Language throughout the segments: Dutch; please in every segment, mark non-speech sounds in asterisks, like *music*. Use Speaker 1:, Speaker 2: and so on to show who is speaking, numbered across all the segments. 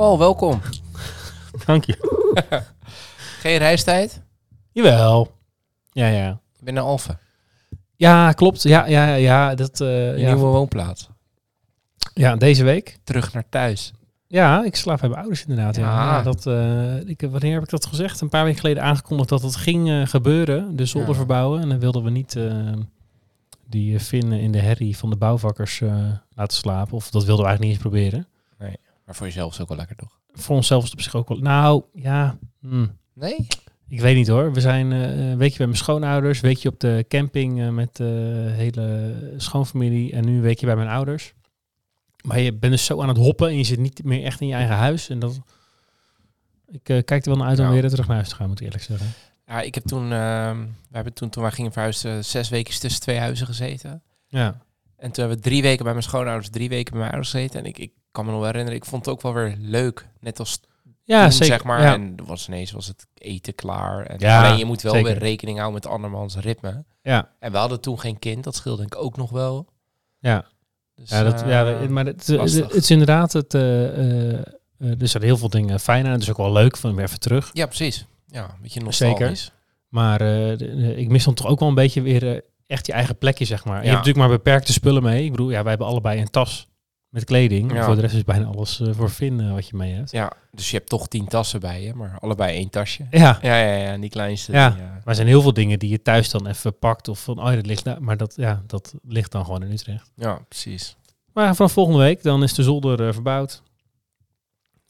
Speaker 1: Paul, welkom.
Speaker 2: Dank je. *laughs*
Speaker 1: Geen reistijd?
Speaker 2: Jawel. Ja, ja.
Speaker 1: Ik ben naar Alphen,
Speaker 2: Ja, klopt. Ja, ja, ja. Dat, eh, ja.
Speaker 1: nieuwe woonplaats.
Speaker 2: ja, deze week.
Speaker 1: Terug naar thuis.
Speaker 2: Ja, ik slaap bij mijn ouders inderdaad. Ja.
Speaker 1: Ja.
Speaker 2: Ja, dat, eh, ik, wanneer heb ik dat gezegd? Een paar weken geleden aangekondigd dat het ging eh, gebeuren. De zolder verbouwen. En dan wilden we niet die Finn in de herrie van de bouwvakkers laten slapen. Of dat wilden we eigenlijk niet eens proberen.
Speaker 1: Maar voor jezelf is ook wel lekker, toch?
Speaker 2: Voor onszelf is het op zich ook wel... Nou, ja... hmm.
Speaker 1: Nee?
Speaker 2: Ik weet niet hoor. We zijn eh, een weekje bij mijn schoonouders, een weekje op de camping eh, met de hele schoonfamilie en nu een weekje bij mijn ouders. Maar je bent dus zo aan het hoppen en je zit niet meer echt in je eigen huis. En dat, ik eh, kijk er wel naar uit om
Speaker 1: Ja.
Speaker 2: weer terug naar huis te gaan, moet ik eerlijk zeggen.
Speaker 1: Ja, ik heb toen, ehm, we hebben toen, toen wij gingen verhuizen, zes weken tussen twee huizen gezeten.
Speaker 2: Ja,
Speaker 1: En toen hebben we drie weken bij mijn schoonouders, drie weken bij mijn ouders gezeten. En ik, ik kan me nog wel herinneren, ik vond het ook wel weer leuk. Net als
Speaker 2: ja
Speaker 1: toen,
Speaker 2: zeker.
Speaker 1: zeg maar.
Speaker 2: Ja.
Speaker 1: En was ineens was het eten klaar. En
Speaker 2: Ja,
Speaker 1: alleen je moet wel
Speaker 2: zeker.
Speaker 1: weer rekening houden met andermans ritme.
Speaker 2: ja,
Speaker 1: En we hadden toen geen kind, dat scheelde denk ik ook nog wel.
Speaker 2: ja.
Speaker 1: Dus,
Speaker 2: ja, dat,
Speaker 1: eh,
Speaker 2: ja maar het, het, is inderdaad, het, eh, eh, er zijn heel veel dingen fijn aan. Het is ook wel leuk van weer even terug.
Speaker 1: ja, precies. Ja, een beetje
Speaker 2: Zeker.
Speaker 1: nostalgisch.
Speaker 2: Maar eh, de- de- ik mis dan toch ook wel een beetje weer eh, echt je eigen plekje, zeg maar. En Je
Speaker 1: Ja.
Speaker 2: hebt natuurlijk maar beperkte spullen mee. Ik bedoel, ja, wij hebben allebei een tas met kleding.
Speaker 1: Ja.
Speaker 2: Voor de rest is bijna alles eh, voor Finn eh, wat je mee hebt.
Speaker 1: Ja, dus je hebt toch tien tassen bij je, maar allebei één tasje.
Speaker 2: Ja,
Speaker 1: Ja, ja, ja, en die kleinste.
Speaker 2: Ja.
Speaker 1: Die, eh,
Speaker 2: maar er zijn heel veel dingen die je thuis dan even pakt. Of van, oh ja, dat ligt daar. Maar dat, ja, dat ligt dan gewoon in Utrecht.
Speaker 1: ja precies.
Speaker 2: Maar vanaf volgende week, dan is de zolder eh, verbouwd.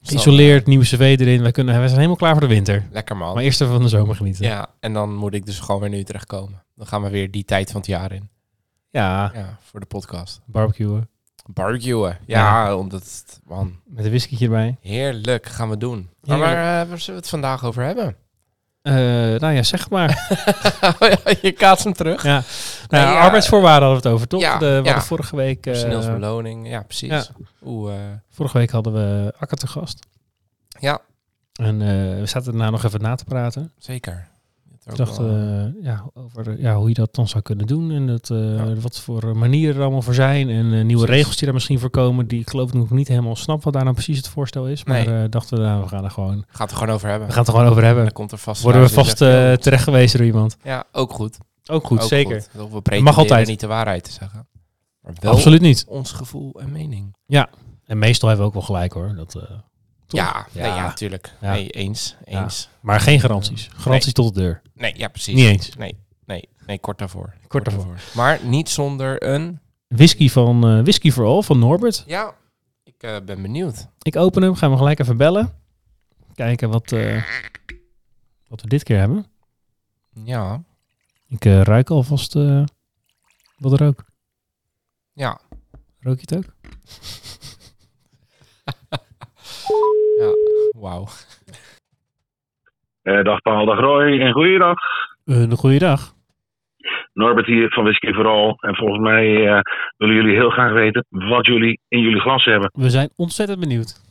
Speaker 2: Geïsoleerd, nieuwe cv erin. Wij, kunnen, wij zijn helemaal klaar voor de winter.
Speaker 1: Lekker man.
Speaker 2: Maar eerst even van de zomer genieten.
Speaker 1: Ja, en dan moet ik dus gewoon weer nu terechtkomen. Dan gaan we weer die tijd van het jaar in.
Speaker 2: Ja,
Speaker 1: Ja, voor de podcast.
Speaker 2: barbecuen.
Speaker 1: Barbecuen. Ja, omdat, man,
Speaker 2: Met een whisky erbij.
Speaker 1: heerlijk gaan we doen. Maar,
Speaker 2: Heerlijk.
Speaker 1: eh, waar zullen we het vandaag over hebben?
Speaker 2: Eh, nou ja, zeg maar. *laughs*
Speaker 1: je kaatst hem terug.
Speaker 2: Ja. Nou,
Speaker 1: Nee, ja.
Speaker 2: arbeidsvoorwaarden hadden we het over, toch?
Speaker 1: Ja,
Speaker 2: de, we
Speaker 1: ja.
Speaker 2: vorige week... eh,
Speaker 1: Personeelsbeloning, ja precies. Oeh, eh,
Speaker 2: vorige week hadden we Akka te gast.
Speaker 1: ja,
Speaker 2: En we zaten daarna nog even na te praten.
Speaker 1: zeker.
Speaker 2: Ik dacht eh, ja, over eh, ja, hoe je dat dan zou kunnen doen. En dat, eh,
Speaker 1: Ja.
Speaker 2: wat voor manieren er allemaal voor zijn. En eh, nieuwe regels die daar misschien voor komen. Die ik geloof nog niet helemaal snap wat daar nou precies het voorstel is. Maar
Speaker 1: Nee.
Speaker 2: eh, dachten we, nou, we gaan er gewoon,
Speaker 1: Gaat er gewoon over hebben.
Speaker 2: we gaan het er gewoon over
Speaker 1: Dan
Speaker 2: hebben.
Speaker 1: komt er vast.
Speaker 2: Worden we vast eh, terecht gewezen door iemand.
Speaker 1: Ja, ook goed.
Speaker 2: Ook goed,
Speaker 1: Ook
Speaker 2: zeker.
Speaker 1: goed. We pretenderen
Speaker 2: altijd.
Speaker 1: niet de waarheid te zeggen. Maar wel
Speaker 2: Absoluut niet.
Speaker 1: ons gevoel en mening.
Speaker 2: En meestal hebben we ook wel gelijk hoor. Dat, eh, toch?
Speaker 1: Ja,
Speaker 2: Ja.
Speaker 1: Nee, ja, natuurlijk.
Speaker 2: Ja.
Speaker 1: Nee, eens.
Speaker 2: Ja.
Speaker 1: Eens.
Speaker 2: maar geen garanties. Garanties tot de deur.
Speaker 1: Nee, ja, precies.
Speaker 2: Niet eens.
Speaker 1: Nee, nee, nee, kort daarvoor.
Speaker 2: Kort daarvoor.
Speaker 1: Maar niet zonder een...
Speaker 2: Whisky van eh Whisky for All van Norbert.
Speaker 1: Ja, ik eh, ben benieuwd.
Speaker 2: Ik open hem, gaan we gelijk even bellen. Kijken wat, eh, wat we dit keer hebben.
Speaker 1: Ja,
Speaker 2: Ik ruik alvast eh wat rook.
Speaker 1: ja,
Speaker 2: Rook je het ook?
Speaker 1: ja. Wauw.
Speaker 3: Eh, dag Paul, dag Roy en goeiedag.
Speaker 2: een goede dag.
Speaker 3: Norbert hier van Whisky Vooral. En volgens mij eh, willen jullie heel graag weten wat jullie in jullie glas hebben.
Speaker 2: We zijn ontzettend benieuwd.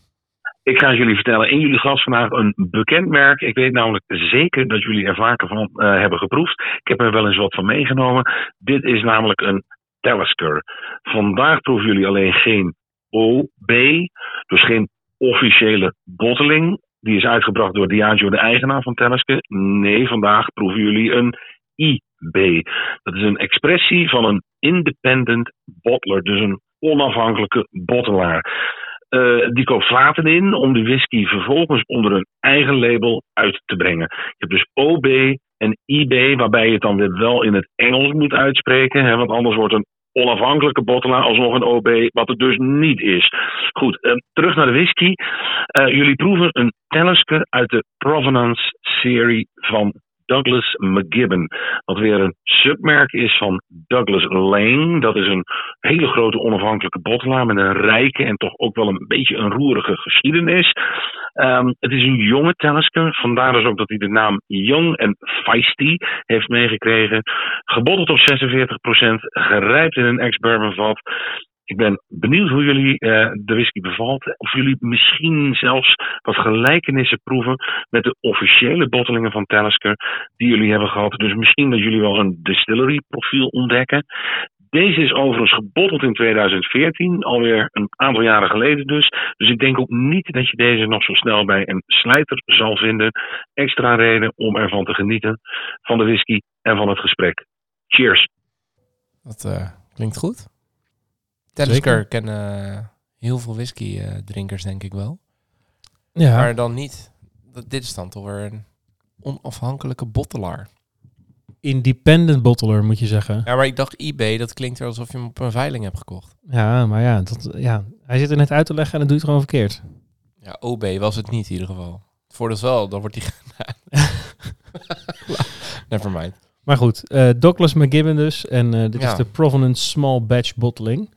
Speaker 3: Ik ga jullie vertellen, in jullie glas vandaag een bekend merk. Ik weet namelijk zeker dat jullie er vaker van eh, hebben geproefd. Ik heb er wel eens wat van meegenomen. Dit is namelijk een Talisker. Vandaag proeven jullie alleen geen OB, dus geen officiële botteling. Die is uitgebracht door Diageo, de eigenaar van Talisker. Nee, vandaag proeven jullie een IB. Dat is een expressie van een independent bottler, dus een onafhankelijke bottelaar. Eh, die koopt vaten in om de whisky vervolgens onder een eigen label uit te brengen. Je hebt dus OB en IB, waarbij je het dan weer wel in het Engels moet uitspreken, hè, want anders wordt een onafhankelijke bottelaar alsnog een OB, wat het dus niet is. Goed, eh, terug naar de whisky. Eh, jullie proeven een Talisker uit de Provenance serie van Douglas McGibbon. Wat weer een submerk is van Douglas Lane. Dat is een hele grote onafhankelijke bottelaar met een rijke en toch ook wel een beetje een roerige geschiedenis. Ehm, het is een jonge Talisker, vandaar dus ook dat hij de naam Young en Feisty heeft meegekregen. Gebotteld op 46%, gerijpt in een ex-bourbon vat. Ik ben benieuwd hoe jullie eh, de whisky bevalt. Of jullie misschien zelfs wat gelijkenissen proeven met de officiële bottelingen van Talisker die jullie hebben gehad. Dus misschien dat jullie wel een distillery profiel ontdekken. Deze is overigens gebotteld in 2014, alweer een aantal jaren geleden dus. Dus ik denk ook niet dat je deze nog zo snel bij een slijter zal vinden. Extra reden om ervan te genieten van de whisky en van het gesprek. Cheers!
Speaker 1: Dat uh, klinkt goed. Talisker kennen heel veel whisky uh, drinkers denk ik wel.
Speaker 2: Ja.
Speaker 1: Maar dan niet. Dit is dan toch weer een onafhankelijke bottelaar.
Speaker 2: Independent bottler moet je zeggen.
Speaker 1: Ja, maar ik dacht eBay, dat klinkt er alsof je hem op een veiling hebt gekocht.
Speaker 2: Ja, maar ja, dat, ja, hij zit er net uit te leggen en dan doet het gewoon verkeerd.
Speaker 1: Ja, OB was het niet in ieder geval. Voordeel is wel, dan wordt hij *laughs* gedaan. Never mind.
Speaker 2: Maar goed, uh, Douglas McGibbon dus. En uh, dit
Speaker 1: Ja.
Speaker 2: is de Provenance Small Batch Bottling.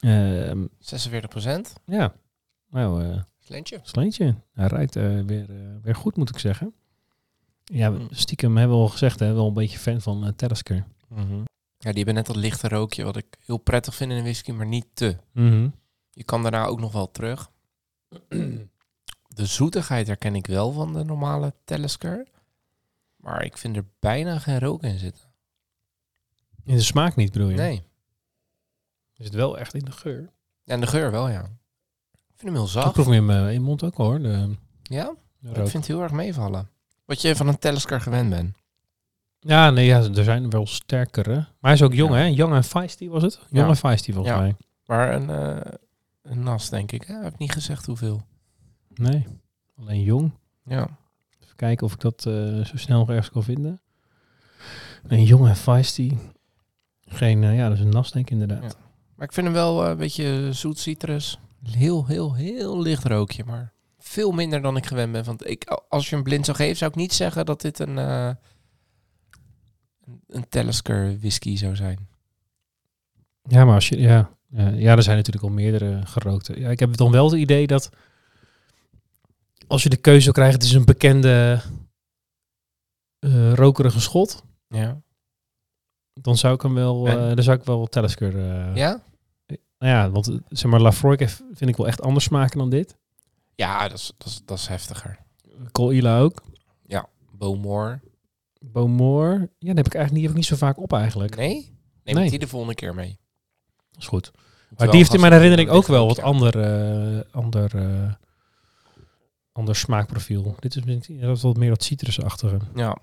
Speaker 2: Ehm
Speaker 1: 46 procent.
Speaker 2: ja, nou, eh
Speaker 1: Sleentje.
Speaker 2: sleentje. Hij rijdt eh, weer, eh, weer goed, moet ik zeggen. Ja,
Speaker 1: Mm.
Speaker 2: stiekem hebben we al gezegd, hè, wel een beetje fan van uh, Talisker.
Speaker 1: Ja, die hebben net dat lichte rookje, wat ik heel prettig vind in een whisky, maar niet te.
Speaker 2: Mhm.
Speaker 1: Je kan daarna ook nog wel terug. De zoetigheid herken ik wel van de normale Talisker. Maar ik vind er bijna geen rook in zitten.
Speaker 2: In de smaak niet, bedoel je?
Speaker 1: Nee.
Speaker 2: Is het wel echt in de geur?
Speaker 1: En de geur wel, ja. Ik vind hem heel
Speaker 2: Ik
Speaker 1: zacht.
Speaker 2: proef hem in mijn mond ook hoor, de,
Speaker 1: Ja,
Speaker 2: de
Speaker 1: ik vind het heel erg meevallen. Wat je van een Talisker gewend bent.
Speaker 2: Ja, nee, ja, er zijn wel sterkere. Maar hij is ook jong,
Speaker 1: Ja.
Speaker 2: hè? Young en feisty was het? Jong
Speaker 1: Ja.
Speaker 2: en feisty volgens
Speaker 1: Ja.
Speaker 2: mij.
Speaker 1: Maar een, eh, een nas, denk ik. Hè? Ik heb niet gezegd hoeveel.
Speaker 2: Nee, alleen jong.
Speaker 1: Ja.
Speaker 2: Even kijken of ik dat eh, zo snel ergens kan vinden. Een jong en feisty. Geen, eh, ja, dat is een nas denk ik inderdaad.
Speaker 1: Maar ik vind hem wel eh, een beetje zoet citrus. Heel, heel, heel licht rookje. Maar veel minder dan ik gewend ben. Want ik, als je hem blind zou geven, zou ik niet zeggen dat dit een, eh een- Talisker whisky zou zijn.
Speaker 2: Ja, maar als je, ja, ja, er zijn natuurlijk al meerdere gerookte. Ja, ik heb dan wel het idee dat als je de keuze zou krijgen, het is een bekende eh, rokerige schot,
Speaker 1: Ja.
Speaker 2: dan zou ik hem wel, eh dan zou ik wel Talisker. eh
Speaker 1: Ja?
Speaker 2: Nou ja, want eh, zeg maar, heeft- vind ik wel echt anders smaken dan dit.
Speaker 1: Ja, dat is, dat is, dat is heftiger.
Speaker 2: Col Ila ook.
Speaker 1: Bowmore.
Speaker 2: Beaumont. Ja, die heb ik eigenlijk niet, niet zo vaak op eigenlijk.
Speaker 1: Nee? Neem
Speaker 2: Nee.
Speaker 1: die de volgende keer mee.
Speaker 2: Dat is goed. Maar die heeft in mijn herinnering ook wel wat ander, eh, ander, eh, ander smaakprofiel. Dit is dat is wat meer dat citrusachtige.
Speaker 1: Ja,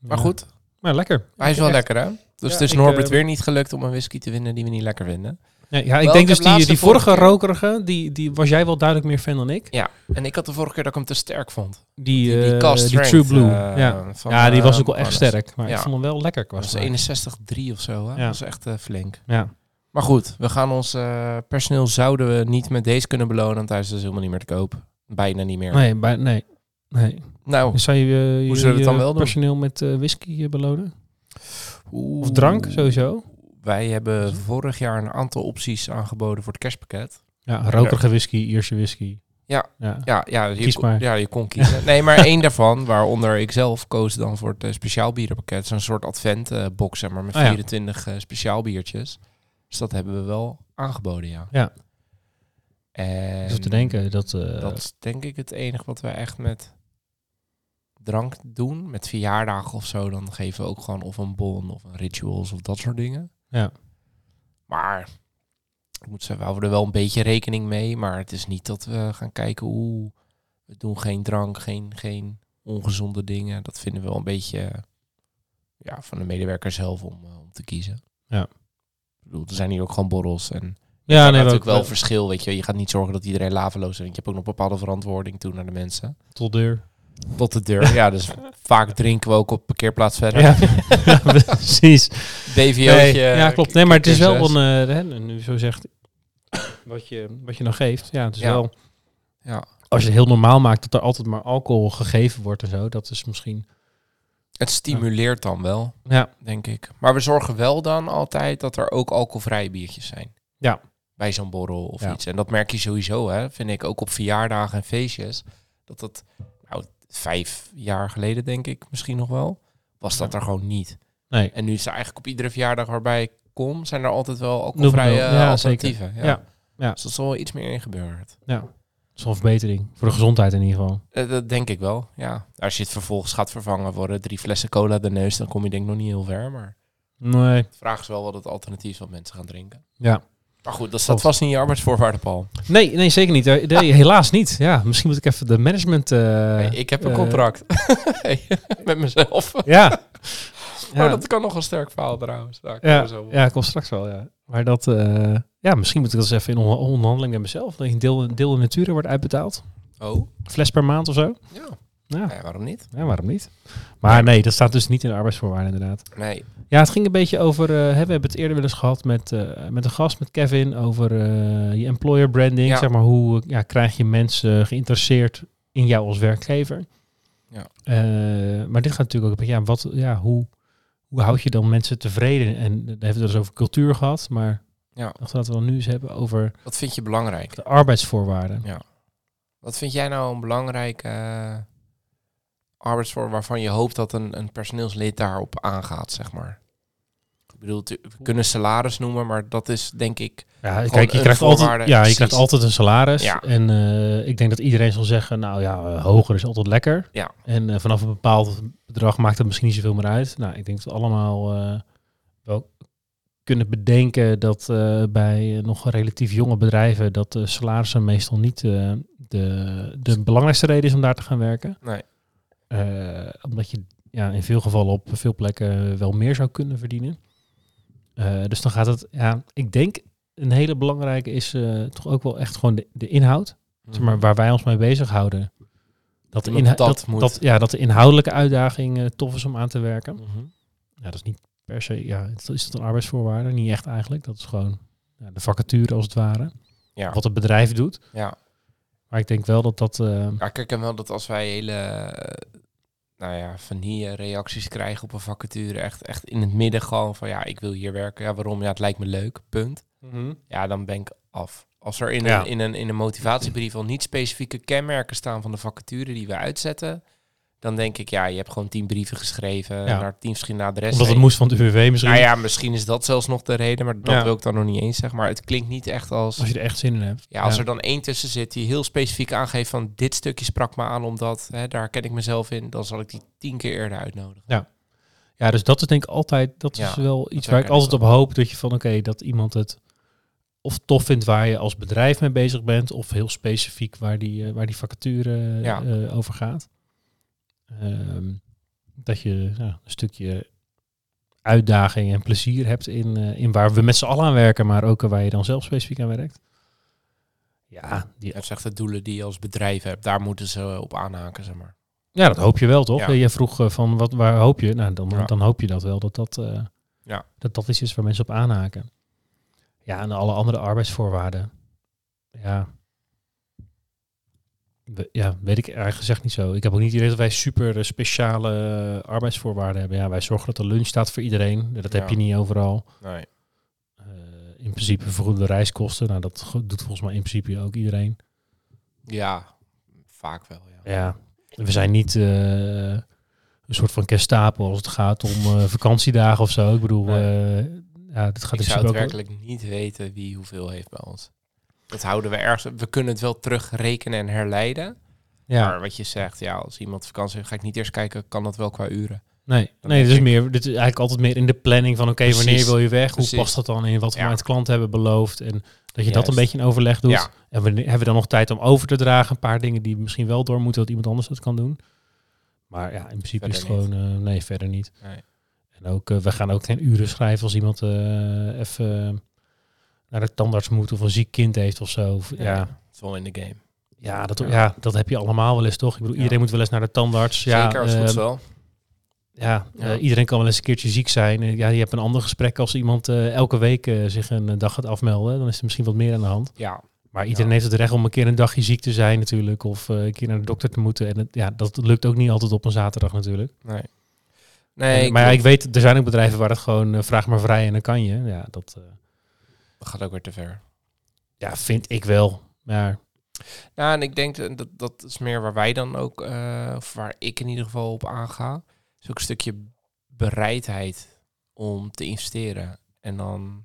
Speaker 1: maar
Speaker 2: Ja.
Speaker 1: goed.
Speaker 2: Maar lekker.
Speaker 1: Hij is wel
Speaker 2: Echt.
Speaker 1: lekker, hè? Dus
Speaker 2: Ja,
Speaker 1: het is Norbert weer niet gelukt om een whisky te winnen die we niet lekker vinden.
Speaker 2: Nee, ja, ik
Speaker 1: Wel,
Speaker 2: denk
Speaker 1: ik
Speaker 2: dus die, die
Speaker 1: vorige
Speaker 2: rokerige, die, die was jij wel duidelijk meer fan dan ik.
Speaker 1: Ja, en ik had de vorige keer dat ik hem te sterk vond.
Speaker 2: Die,
Speaker 1: Die, die
Speaker 2: eh, die True Blue.
Speaker 1: eh,
Speaker 2: ja.
Speaker 1: van,
Speaker 2: ja, die
Speaker 1: eh,
Speaker 2: was ook wel echt sterk. Maar
Speaker 1: Ja.
Speaker 2: ik vond hem wel lekker qua
Speaker 1: Dat was
Speaker 2: smaak.
Speaker 1: 61,3 of zo, hè?
Speaker 2: Ja.
Speaker 1: Dat is echt eh, flink.
Speaker 2: Ja.
Speaker 1: Maar goed, we gaan ons eh, personeel zouden we niet met deze kunnen belonen, want hij is dus helemaal niet meer te koop. Bijna niet meer.
Speaker 2: Nee, bij, nee. nee.
Speaker 1: Nou,
Speaker 2: Zou je, eh, je,
Speaker 1: zullen we het dan wel doen?
Speaker 2: personeel met eh, whisky eh, belonen?
Speaker 1: oeh.
Speaker 2: Of drank, sowieso?
Speaker 1: Wij hebben vorig jaar een aantal opties aangeboden voor het kerstpakket.
Speaker 2: Ja, rokerige whisky, Ierse whisky.
Speaker 1: Ja.
Speaker 2: ja.
Speaker 1: Ja, ja, je,
Speaker 2: Kies
Speaker 1: kon-
Speaker 2: maar.
Speaker 1: ja je kon *laughs* kiezen. Nee, maar één daarvan, waaronder ik zelf koos dan voor het eh, speciaal bierenpakket. Zo'n soort adventbox, zeg maar, met
Speaker 2: Ah, ja.
Speaker 1: 24 eh, speciaal biertjes. Dus dat hebben we wel aangeboden, ja.
Speaker 2: Ja.
Speaker 1: En
Speaker 2: Dus te denken dat... eh,
Speaker 1: dat is denk ik het enige wat we echt met drank doen. Met verjaardagen of zo, dan geven we ook gewoon of een bon of een rituals of dat soort dingen.
Speaker 2: Ja.
Speaker 1: Maar ik moet zeggen, we houden er wel een beetje rekening mee. Maar het is niet dat we gaan kijken hoe we doen geen drank, geen, geen ongezonde dingen. Dat vinden we wel een beetje ja, van de medewerker zelf om, eh, om te kiezen.
Speaker 2: Ja.
Speaker 1: Ik bedoel, er zijn hier ook gewoon borrels en
Speaker 2: ja,
Speaker 1: ja,
Speaker 2: nee,
Speaker 1: natuurlijk
Speaker 2: wel
Speaker 1: wel verschil, weet je. Je gaat niet zorgen dat iedereen laveloos is. Want je hebt ook nog bepaalde verantwoording toe naar de mensen.
Speaker 2: tot deur.
Speaker 1: Tot de deur. ja, dus *laughs* vaak drinken we ook op parkeerplaats verder.
Speaker 2: Ja, ja, *laughs* *laughs* precies.
Speaker 1: DVO'tje.
Speaker 2: Nee, ja, klopt. Nee, maar het is wel een, eh, hè, nu zo zegt, wat je, wat je nou geeft. Ja, het is
Speaker 1: Ja.
Speaker 2: wel,
Speaker 1: Ja.
Speaker 2: als je het heel normaal maakt dat er altijd maar alcohol gegeven wordt en zo, dat is misschien
Speaker 1: Het stimuleert dan wel,
Speaker 2: Ja,
Speaker 1: denk ik. Maar we zorgen wel dan altijd dat er ook alcoholvrije biertjes zijn.
Speaker 2: Ja.
Speaker 1: Bij zo'n borrel of
Speaker 2: Ja.
Speaker 1: iets. En dat merk je sowieso, hè. Vind ik ook op verjaardagen en feestjes. Dat dat, vijf jaar geleden denk ik misschien nog wel, was dat er gewoon niet.
Speaker 2: nee.
Speaker 1: En nu is er eigenlijk op iedere verjaardag waarbij ik kom, zijn er altijd wel alcoholvrije
Speaker 2: Nul- ja,
Speaker 1: alternatieven. Ja.
Speaker 2: Ja. Ja.
Speaker 1: Dus dat is wel iets meer in gebeurd.
Speaker 2: Ja, dat is wel een verbetering. Voor de gezondheid in ieder geval.
Speaker 1: Eh, dat denk ik wel, ja. Als je het vervolgens gaat vervangen worden, drie flessen cola de neus, dan kom je denk ik nog niet heel ver. Maar
Speaker 2: Nee.
Speaker 1: de vraag is wel wat het alternatief is wat mensen gaan drinken.
Speaker 2: Ja.
Speaker 1: Maar goed, dat staat vast niet in je arbeidsvoorwaarden, Paul.
Speaker 2: Nee, nee, zeker niet. Eh, Nee, helaas niet. Ja, misschien moet ik even de management... eh,
Speaker 1: Hey, ik heb een
Speaker 2: eh,
Speaker 1: contract Hey, *laughs* met mezelf.
Speaker 2: Ja.
Speaker 1: Maar *laughs*
Speaker 2: Ja,
Speaker 1: dat kan nog een sterk verhaal trouwens. Daar komen
Speaker 2: ja,
Speaker 1: zo
Speaker 2: ja, komt straks wel, ja. Maar dat... ja, misschien moet ik dat eens even in on- onderhandeling met mezelf. Dat een deel, een deel in natura wordt uitbetaald.
Speaker 1: Oh,
Speaker 2: fles per maand of zo.
Speaker 1: ja.
Speaker 2: Ja,
Speaker 1: ja. Waarom niet?
Speaker 2: ja waarom niet? Maar nee, dat staat dus niet in de arbeidsvoorwaarden inderdaad.
Speaker 1: Nee.
Speaker 2: Ja, het ging een beetje over. eh, hè, we hebben het eerder wel eens gehad met, eh, met een gast, met Kevin, over eh, je employer branding.
Speaker 1: Ja.
Speaker 2: Zeg maar, hoe ja, krijg je mensen geïnteresseerd in jou als werkgever?
Speaker 1: Ja.
Speaker 2: Maar dit gaat natuurlijk ook een beetje, ja, wat, ja, hoe, hoe houd je dan mensen tevreden? En daar hebben we het dus over cultuur gehad, maar
Speaker 1: Ja.
Speaker 2: dachten dat we dan nu eens hebben over
Speaker 1: Wat vind je belangrijk?
Speaker 2: de arbeidsvoorwaarden.
Speaker 1: Wat vind jij nou een belangrijke uh, arbeidsvorm waarvan je hoopt dat een, een personeelslid daarop aangaat, zeg maar? Ik bedoel, we kunnen salaris noemen, maar dat is denk ik...
Speaker 2: Ja, kijk, je krijgt, altijd, ja, je krijgt altijd een salaris.
Speaker 1: Ja.
Speaker 2: En eh, ik denk dat iedereen zal zeggen, nou ja, eh, hoger is altijd lekker.
Speaker 1: Ja.
Speaker 2: En eh, vanaf een bepaald bedrag maakt het misschien niet zoveel meer uit. Nou, ik denk dat we allemaal wel kunnen bedenken dat bij nog relatief jonge bedrijven dat de salarissen meestal niet de, de belangrijkste reden is om daar te gaan werken.
Speaker 1: Nee.
Speaker 2: Eh, omdat je ja, in veel gevallen op veel plekken wel meer zou kunnen verdienen. Eh, dus dan gaat het, ja, ik denk een hele belangrijke is eh, toch ook wel echt gewoon de, de inhoud. Zeg maar, waar wij ons mee bezighouden. Dat de,
Speaker 1: Dat dat
Speaker 2: dat,
Speaker 1: moet.
Speaker 2: dat, ja, dat de inhoudelijke uitdaging tof is om aan te werken.
Speaker 1: Mhm.
Speaker 2: Ja, dat is niet per se, ja, is dat een arbeidsvoorwaarde? Niet echt eigenlijk. Dat is gewoon ja, de vacature als het ware.
Speaker 1: Ja.
Speaker 2: Wat het bedrijf doet.
Speaker 1: ja.
Speaker 2: Maar ik denk wel dat dat... eh,
Speaker 1: Ja, kijk, en wel dat als wij hele, eh, nou ja, vanille reacties krijgen op een vacature, echt, echt in het midden gewoon van, ja, ik wil hier werken. Ja, waarom? Ja, het lijkt me leuk, punt. Ja, dan ben ik af. Als er in,
Speaker 2: Ja.
Speaker 1: een, in, een, in een motivatiebrief al niet specifieke kenmerken staan van de vacature die we uitzetten, dan denk ik, ja, je hebt gewoon tien brieven geschreven
Speaker 2: Ja.
Speaker 1: naar tien verschillende adressen.
Speaker 2: omdat het moest van het UWV misschien.
Speaker 1: Nou ja, misschien is dat zelfs nog de reden, maar dat
Speaker 2: Ja.
Speaker 1: wil ik dan nog niet eens zeggen. Maar het klinkt niet echt als...
Speaker 2: Als je er echt zin in hebt.
Speaker 1: Ja, als er dan één tussen zit die heel specifiek aangeeft van dit stukje sprak me aan omdat hè, daar ken ik mezelf in, dan zal ik die tien keer eerder uitnodigen.
Speaker 2: Ja, dus dat is denk ik altijd, dat
Speaker 1: Ja,
Speaker 2: is wel iets waar ik altijd op
Speaker 1: wel.
Speaker 2: hoop. Dat je van, oké, dat iemand het of tof vindt waar je als bedrijf mee bezig bent, of heel specifiek waar die, eh, waar die vacature
Speaker 1: Ja.
Speaker 2: eh, over gaat. Ehm, dat je ja, een stukje uitdaging en plezier hebt in, eh, in waar we met z'n allen aan werken, maar ook waar je dan zelf specifiek aan werkt. Ja, die,
Speaker 1: Je zegt de doelen die je als bedrijf hebt, daar moeten ze op aanhaken, zeg maar.
Speaker 2: ja, dat hoop je wel, toch?
Speaker 1: Ja.
Speaker 2: Je vroeg eh, van wat, waar hoop je? Nou, dan,
Speaker 1: Ja.
Speaker 2: dan hoop je dat wel, dat dat, eh,
Speaker 1: Ja.
Speaker 2: dat dat iets is waar mensen op aanhaken. Ja, en alle andere arbeidsvoorwaarden. Ja. Ja, weet ik eigenlijk gezegd niet zo. Ik heb ook niet het idee dat wij super eh, speciale eh, arbeidsvoorwaarden hebben. Ja, wij zorgen dat er lunch staat voor iedereen. Dat heb je niet overal.
Speaker 1: Nee.
Speaker 2: Eh, in principe vergoede reiskosten. Nou, dat doet volgens mij in principe ook iedereen.
Speaker 1: Ja, vaak wel, ja.
Speaker 2: Ja, we zijn niet een soort van Gestapo als het gaat om *laughs* vakantiedagen of zo. Ik bedoel, eh ja, dit gaat
Speaker 1: ik zou het
Speaker 2: ook...
Speaker 1: werkelijk niet weten wie hoeveel heeft bij ons. Dat houden we ergens. We kunnen het wel terugrekenen en herleiden.
Speaker 2: Ja,
Speaker 1: Maar wat je zegt, ja, als iemand vakantie heeft, ga ik niet eerst kijken, kan dat wel qua uren.
Speaker 2: nee,
Speaker 1: Dan
Speaker 2: nee, dit is meer, dit is eigenlijk altijd meer in de planning van oké, wanneer wil je weg?
Speaker 1: precies.
Speaker 2: Hoe past dat dan in wat we
Speaker 1: Ja.
Speaker 2: met klanten hebben beloofd? En dat je dat een beetje in overleg doet.
Speaker 1: Ja.
Speaker 2: En wanneer, hebben we dan nog tijd om over te dragen? Een paar dingen die misschien wel door moeten, dat iemand anders dat kan doen. Maar ja, in principe is het gewoon, eh, nee, verder niet.
Speaker 1: Nee.
Speaker 2: En ook, eh, we gaan ook geen uren schrijven als iemand eh, even naar de tandarts moet of een ziek kind heeft of zo. Of, ja,
Speaker 1: wel in de game.
Speaker 2: ja, dat,
Speaker 1: Ja.
Speaker 2: ja. dat heb je allemaal wel eens, toch? Ik bedoel,
Speaker 1: Ja.
Speaker 2: iedereen moet wel eens naar de tandarts. Ja,
Speaker 1: Zeker als het
Speaker 2: ehm,
Speaker 1: wel.
Speaker 2: ja,
Speaker 1: Ja.
Speaker 2: eh, iedereen kan wel eens een keertje ziek zijn. Eh, ja, je hebt een ander gesprek als iemand eh, elke week zich een dag gaat afmelden. Dan is er misschien wat meer aan de hand.
Speaker 1: Ja,
Speaker 2: Maar iedereen
Speaker 1: Ja.
Speaker 2: heeft het recht om een keer een dagje ziek te zijn natuurlijk. Of een keer naar de dokter te moeten. En het, ja, dat lukt ook niet altijd op een zaterdag natuurlijk.
Speaker 1: nee. Nee,
Speaker 2: maar ja,
Speaker 1: klopt.
Speaker 2: ik weet, er zijn ook bedrijven waar het gewoon vraag maar vrij en dan kan je. Ja, dat
Speaker 1: dat gaat ook weer te ver.
Speaker 2: ja, vind ik wel. Maar
Speaker 1: Nou, en ik denk dat dat is meer waar wij dan ook, eh, of waar ik in ieder geval op aanga. Is ook een stukje bereidheid om te investeren. En dan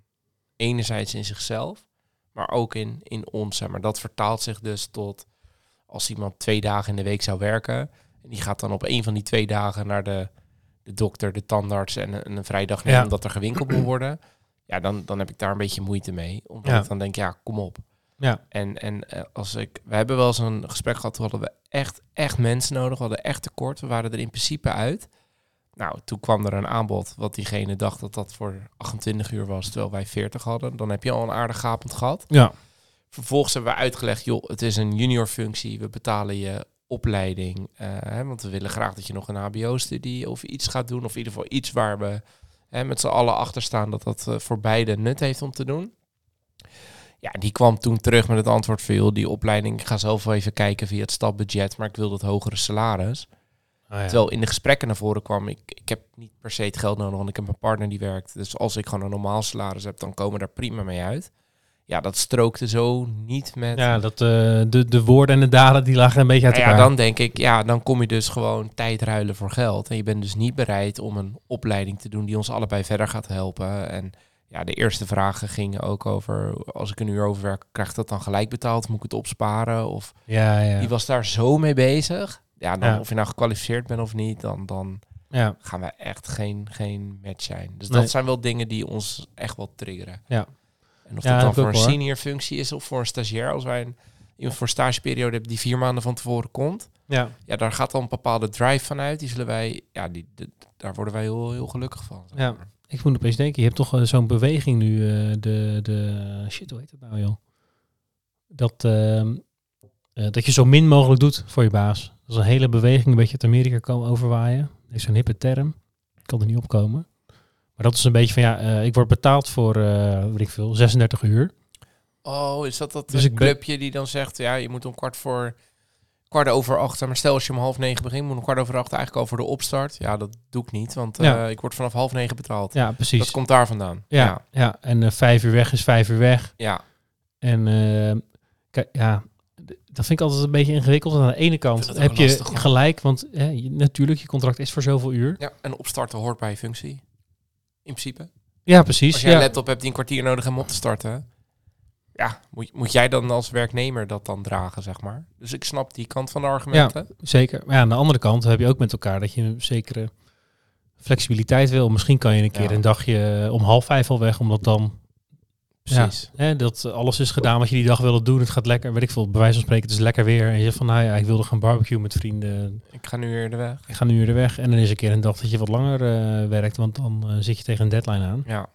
Speaker 1: enerzijds in zichzelf, maar ook in, in ons. Maar dat vertaalt zich dus tot als iemand twee dagen in de week zou werken. En die gaat dan op een van die twee dagen naar de, de dokter, de tandarts en een, een vrijdag nemen
Speaker 2: Ja.
Speaker 1: omdat er gewinkeld moet worden. Ja, dan, dan heb ik daar een beetje moeite mee. Omdat
Speaker 2: Ja.
Speaker 1: ik dan denk, ja, kom op.
Speaker 2: ja,
Speaker 1: En, en eh, als ik, we hebben wel eens een gesprek gehad, toen hadden we echt, echt mensen nodig. We hadden echt tekort. We waren er in principe uit. Nou, toen kwam er een aanbod wat diegene dacht dat dat voor 28 uur was, terwijl wij 40 hadden. Dan heb je al een aardig gapend gehad.
Speaker 2: ja,
Speaker 1: Vervolgens hebben we uitgelegd, joh, het is een junior functie. We betalen je opleiding. eh, hè, want we willen graag dat je nog een hbo-studie of iets gaat doen. Of in ieder geval iets waar we hè, met z'n allen achter staan dat dat eh, voor beide nut heeft om te doen. Ja, die kwam toen terug met het antwoord van, joh, die opleiding, ik ga zelf wel even kijken via het stapbudget, maar ik wil dat hogere salaris.
Speaker 2: Ah, ja.
Speaker 1: Terwijl in de gesprekken naar voren kwam, ik, ik heb niet per se het geld nodig, want ik heb een partner die werkt. Dus als ik gewoon een normaal salaris heb, dan komen we daar prima mee uit. Ja, dat strookte zo niet met...
Speaker 2: ja, dat eh, de, de woorden en de daden die lagen een beetje uit
Speaker 1: Nou ja,
Speaker 2: elkaar.
Speaker 1: dan denk ik, ja, dan kom je dus gewoon tijd ruilen voor geld. En je bent dus niet bereid om een opleiding te doen die ons allebei verder gaat helpen. En ja, de eerste vragen gingen ook over, als ik een uur overwerk, krijg ik dat dan gelijk betaald? Moet ik het opsparen? Of
Speaker 2: ja, ja,
Speaker 1: die was daar zo mee bezig. Ja, dan,
Speaker 2: Ja.
Speaker 1: of je nou gekwalificeerd bent of niet, dan, dan
Speaker 2: ja,
Speaker 1: gaan we echt geen, geen match zijn. Dus
Speaker 2: Nee.
Speaker 1: dat zijn wel dingen die ons echt wel triggeren.
Speaker 2: Ja.
Speaker 1: En of
Speaker 2: Ja,
Speaker 1: dat dan voor een
Speaker 2: hoor.
Speaker 1: senior functie is of voor een stagiair, als wij een, iemand voor een stageperiode hebben die vier maanden van tevoren komt,
Speaker 2: ja.
Speaker 1: ja, daar gaat dan een bepaalde drive van uit. Die zullen wij, ja, die, de- daar worden wij heel, heel gelukkig van. zeg
Speaker 2: Ja. Ik moet opeens denken, je hebt toch eh, zo'n beweging nu, eh, de, de, shit, hoe heet het nou joh? Dat, ehm, eh, dat je zo min mogelijk doet voor je baas. Dat is een hele beweging, een beetje uit Amerika komen overwaaien. Dat is zo'n hippe term. Ik kan er niet opkomen. Maar dat is een beetje van, ja, eh, ik word betaald voor, eh weet ik veel, 36 uur.
Speaker 1: Oh, is dat dat
Speaker 2: Dus ik ben-
Speaker 1: clubje die dan zegt, ja, je moet om kwart voor kwart over acht, maar stel als je om half negen begint, moet om kwart over acht eigenlijk al voor de opstart. Ja, dat doe ik niet, want eh,
Speaker 2: Ja.
Speaker 1: ik word vanaf half negen betaald.
Speaker 2: Ja, precies.
Speaker 1: Dat komt daar vandaan.
Speaker 2: ja,
Speaker 1: ja.
Speaker 2: ja. en vijf uur weg is vijf uur weg.
Speaker 1: ja.
Speaker 2: En kijk, ja, dat vind ik altijd een beetje ingewikkeld. Want aan de ene kant heb je
Speaker 1: lastig, gelijk,
Speaker 2: gelijk, want hè, je- natuurlijk, je contract is voor zoveel uur.
Speaker 1: Ja, en opstarten hoort bij je functie. In principe.
Speaker 2: Ja, precies.
Speaker 1: Als jij
Speaker 2: ja.
Speaker 1: een laptop hebt die een kwartier nodig om op te starten. Ja, moet, moet jij dan als werknemer dat dan dragen, zeg maar. Dus ik snap die kant van de argumenten.
Speaker 2: Zeker. Maar ja, aan de andere kant heb je ook met elkaar dat je een zekere flexibiliteit wil. Misschien kan je een keer
Speaker 1: Ja.
Speaker 2: een dagje om half vijf al weg, omdat dan
Speaker 1: Precies.
Speaker 2: hè, dat alles is gedaan wat je die dag wilde doen. Het gaat lekker, weet ik veel, bij wijze van spreken, het is lekker weer. En je zegt van, nou ja, ik wilde gaan barbecue met vrienden.
Speaker 1: Ik ga nu weer de weg.
Speaker 2: Ik ga nu weer weg. En dan is een keer een dag dat je wat langer eh, werkt, want dan eh, zit je tegen een deadline aan.
Speaker 1: Ja.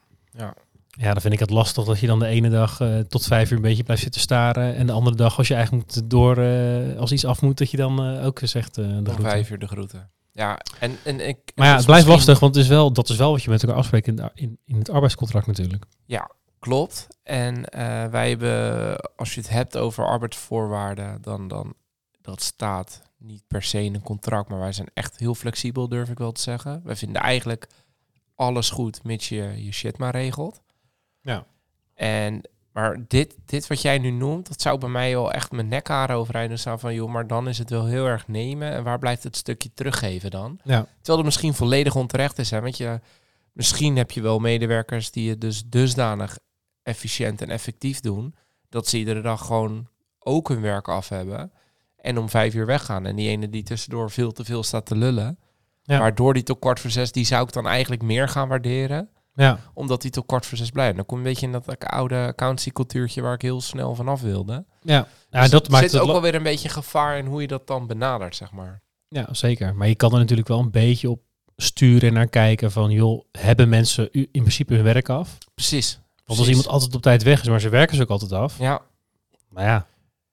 Speaker 2: Ja, dan vind ik het lastig dat je dan de ene dag eh, tot vijf uur een beetje blijft zitten staren. En de andere dag, als je eigenlijk moet door, eh, als iets af moet, dat je dan eh, ook zegt eh de
Speaker 1: Om
Speaker 2: groeten.
Speaker 1: vijf uur de groeten. Ja, en, en ik...
Speaker 2: Maar ja, het blijft
Speaker 1: misschien-
Speaker 2: lastig, want het is wel, dat is wel wat je met elkaar afspreekt in, in, in het arbeidscontract natuurlijk.
Speaker 1: Klopt. En eh, wij hebben, als je het hebt over arbeidsvoorwaarden, dan, dan dat staat niet per se in een contract, maar wij zijn echt heel flexibel, durf ik wel te zeggen. Wij vinden eigenlijk alles goed, mits je je shit maar regelt.
Speaker 2: Ja.
Speaker 1: En, maar dit, dit wat jij nu noemt, dat zou bij mij wel echt mijn nekharen overeind staan van, joh, maar dan is het wel heel erg nemen. En waar blijft het stukje teruggeven dan?
Speaker 2: Ja.
Speaker 1: Terwijl het misschien volledig onterecht is. Hè? Want je, misschien heb je wel medewerkers die het dus dusdanig efficiënt en effectief doen. Dat ze iedere dag gewoon ook hun werk af hebben. En om vijf uur weggaan. En die ene die tussendoor veel te veel staat te lullen.
Speaker 2: Ja.
Speaker 1: Waardoor die tot kwart voor zes, die zou ik dan eigenlijk meer gaan waarderen.
Speaker 2: Ja,
Speaker 1: Omdat die tot kwart voor zes blijft. Dan kom je een beetje in dat oude accountancy cultuurtje waar ik heel snel vanaf wilde.
Speaker 2: ja. ja
Speaker 1: Dus
Speaker 2: dat
Speaker 1: er
Speaker 2: maakt
Speaker 1: zit
Speaker 2: het
Speaker 1: ook wel weer een beetje gevaar in hoe je dat dan benadert, zeg maar.
Speaker 2: Ja, zeker. Maar je kan er natuurlijk wel een beetje op sturen en naar kijken van, joh, hebben mensen in principe hun werk af?
Speaker 1: Precies.
Speaker 2: Want als iemand altijd op tijd weg is, maar ze werken ze ook altijd af.
Speaker 1: Ja,
Speaker 2: Maar ja,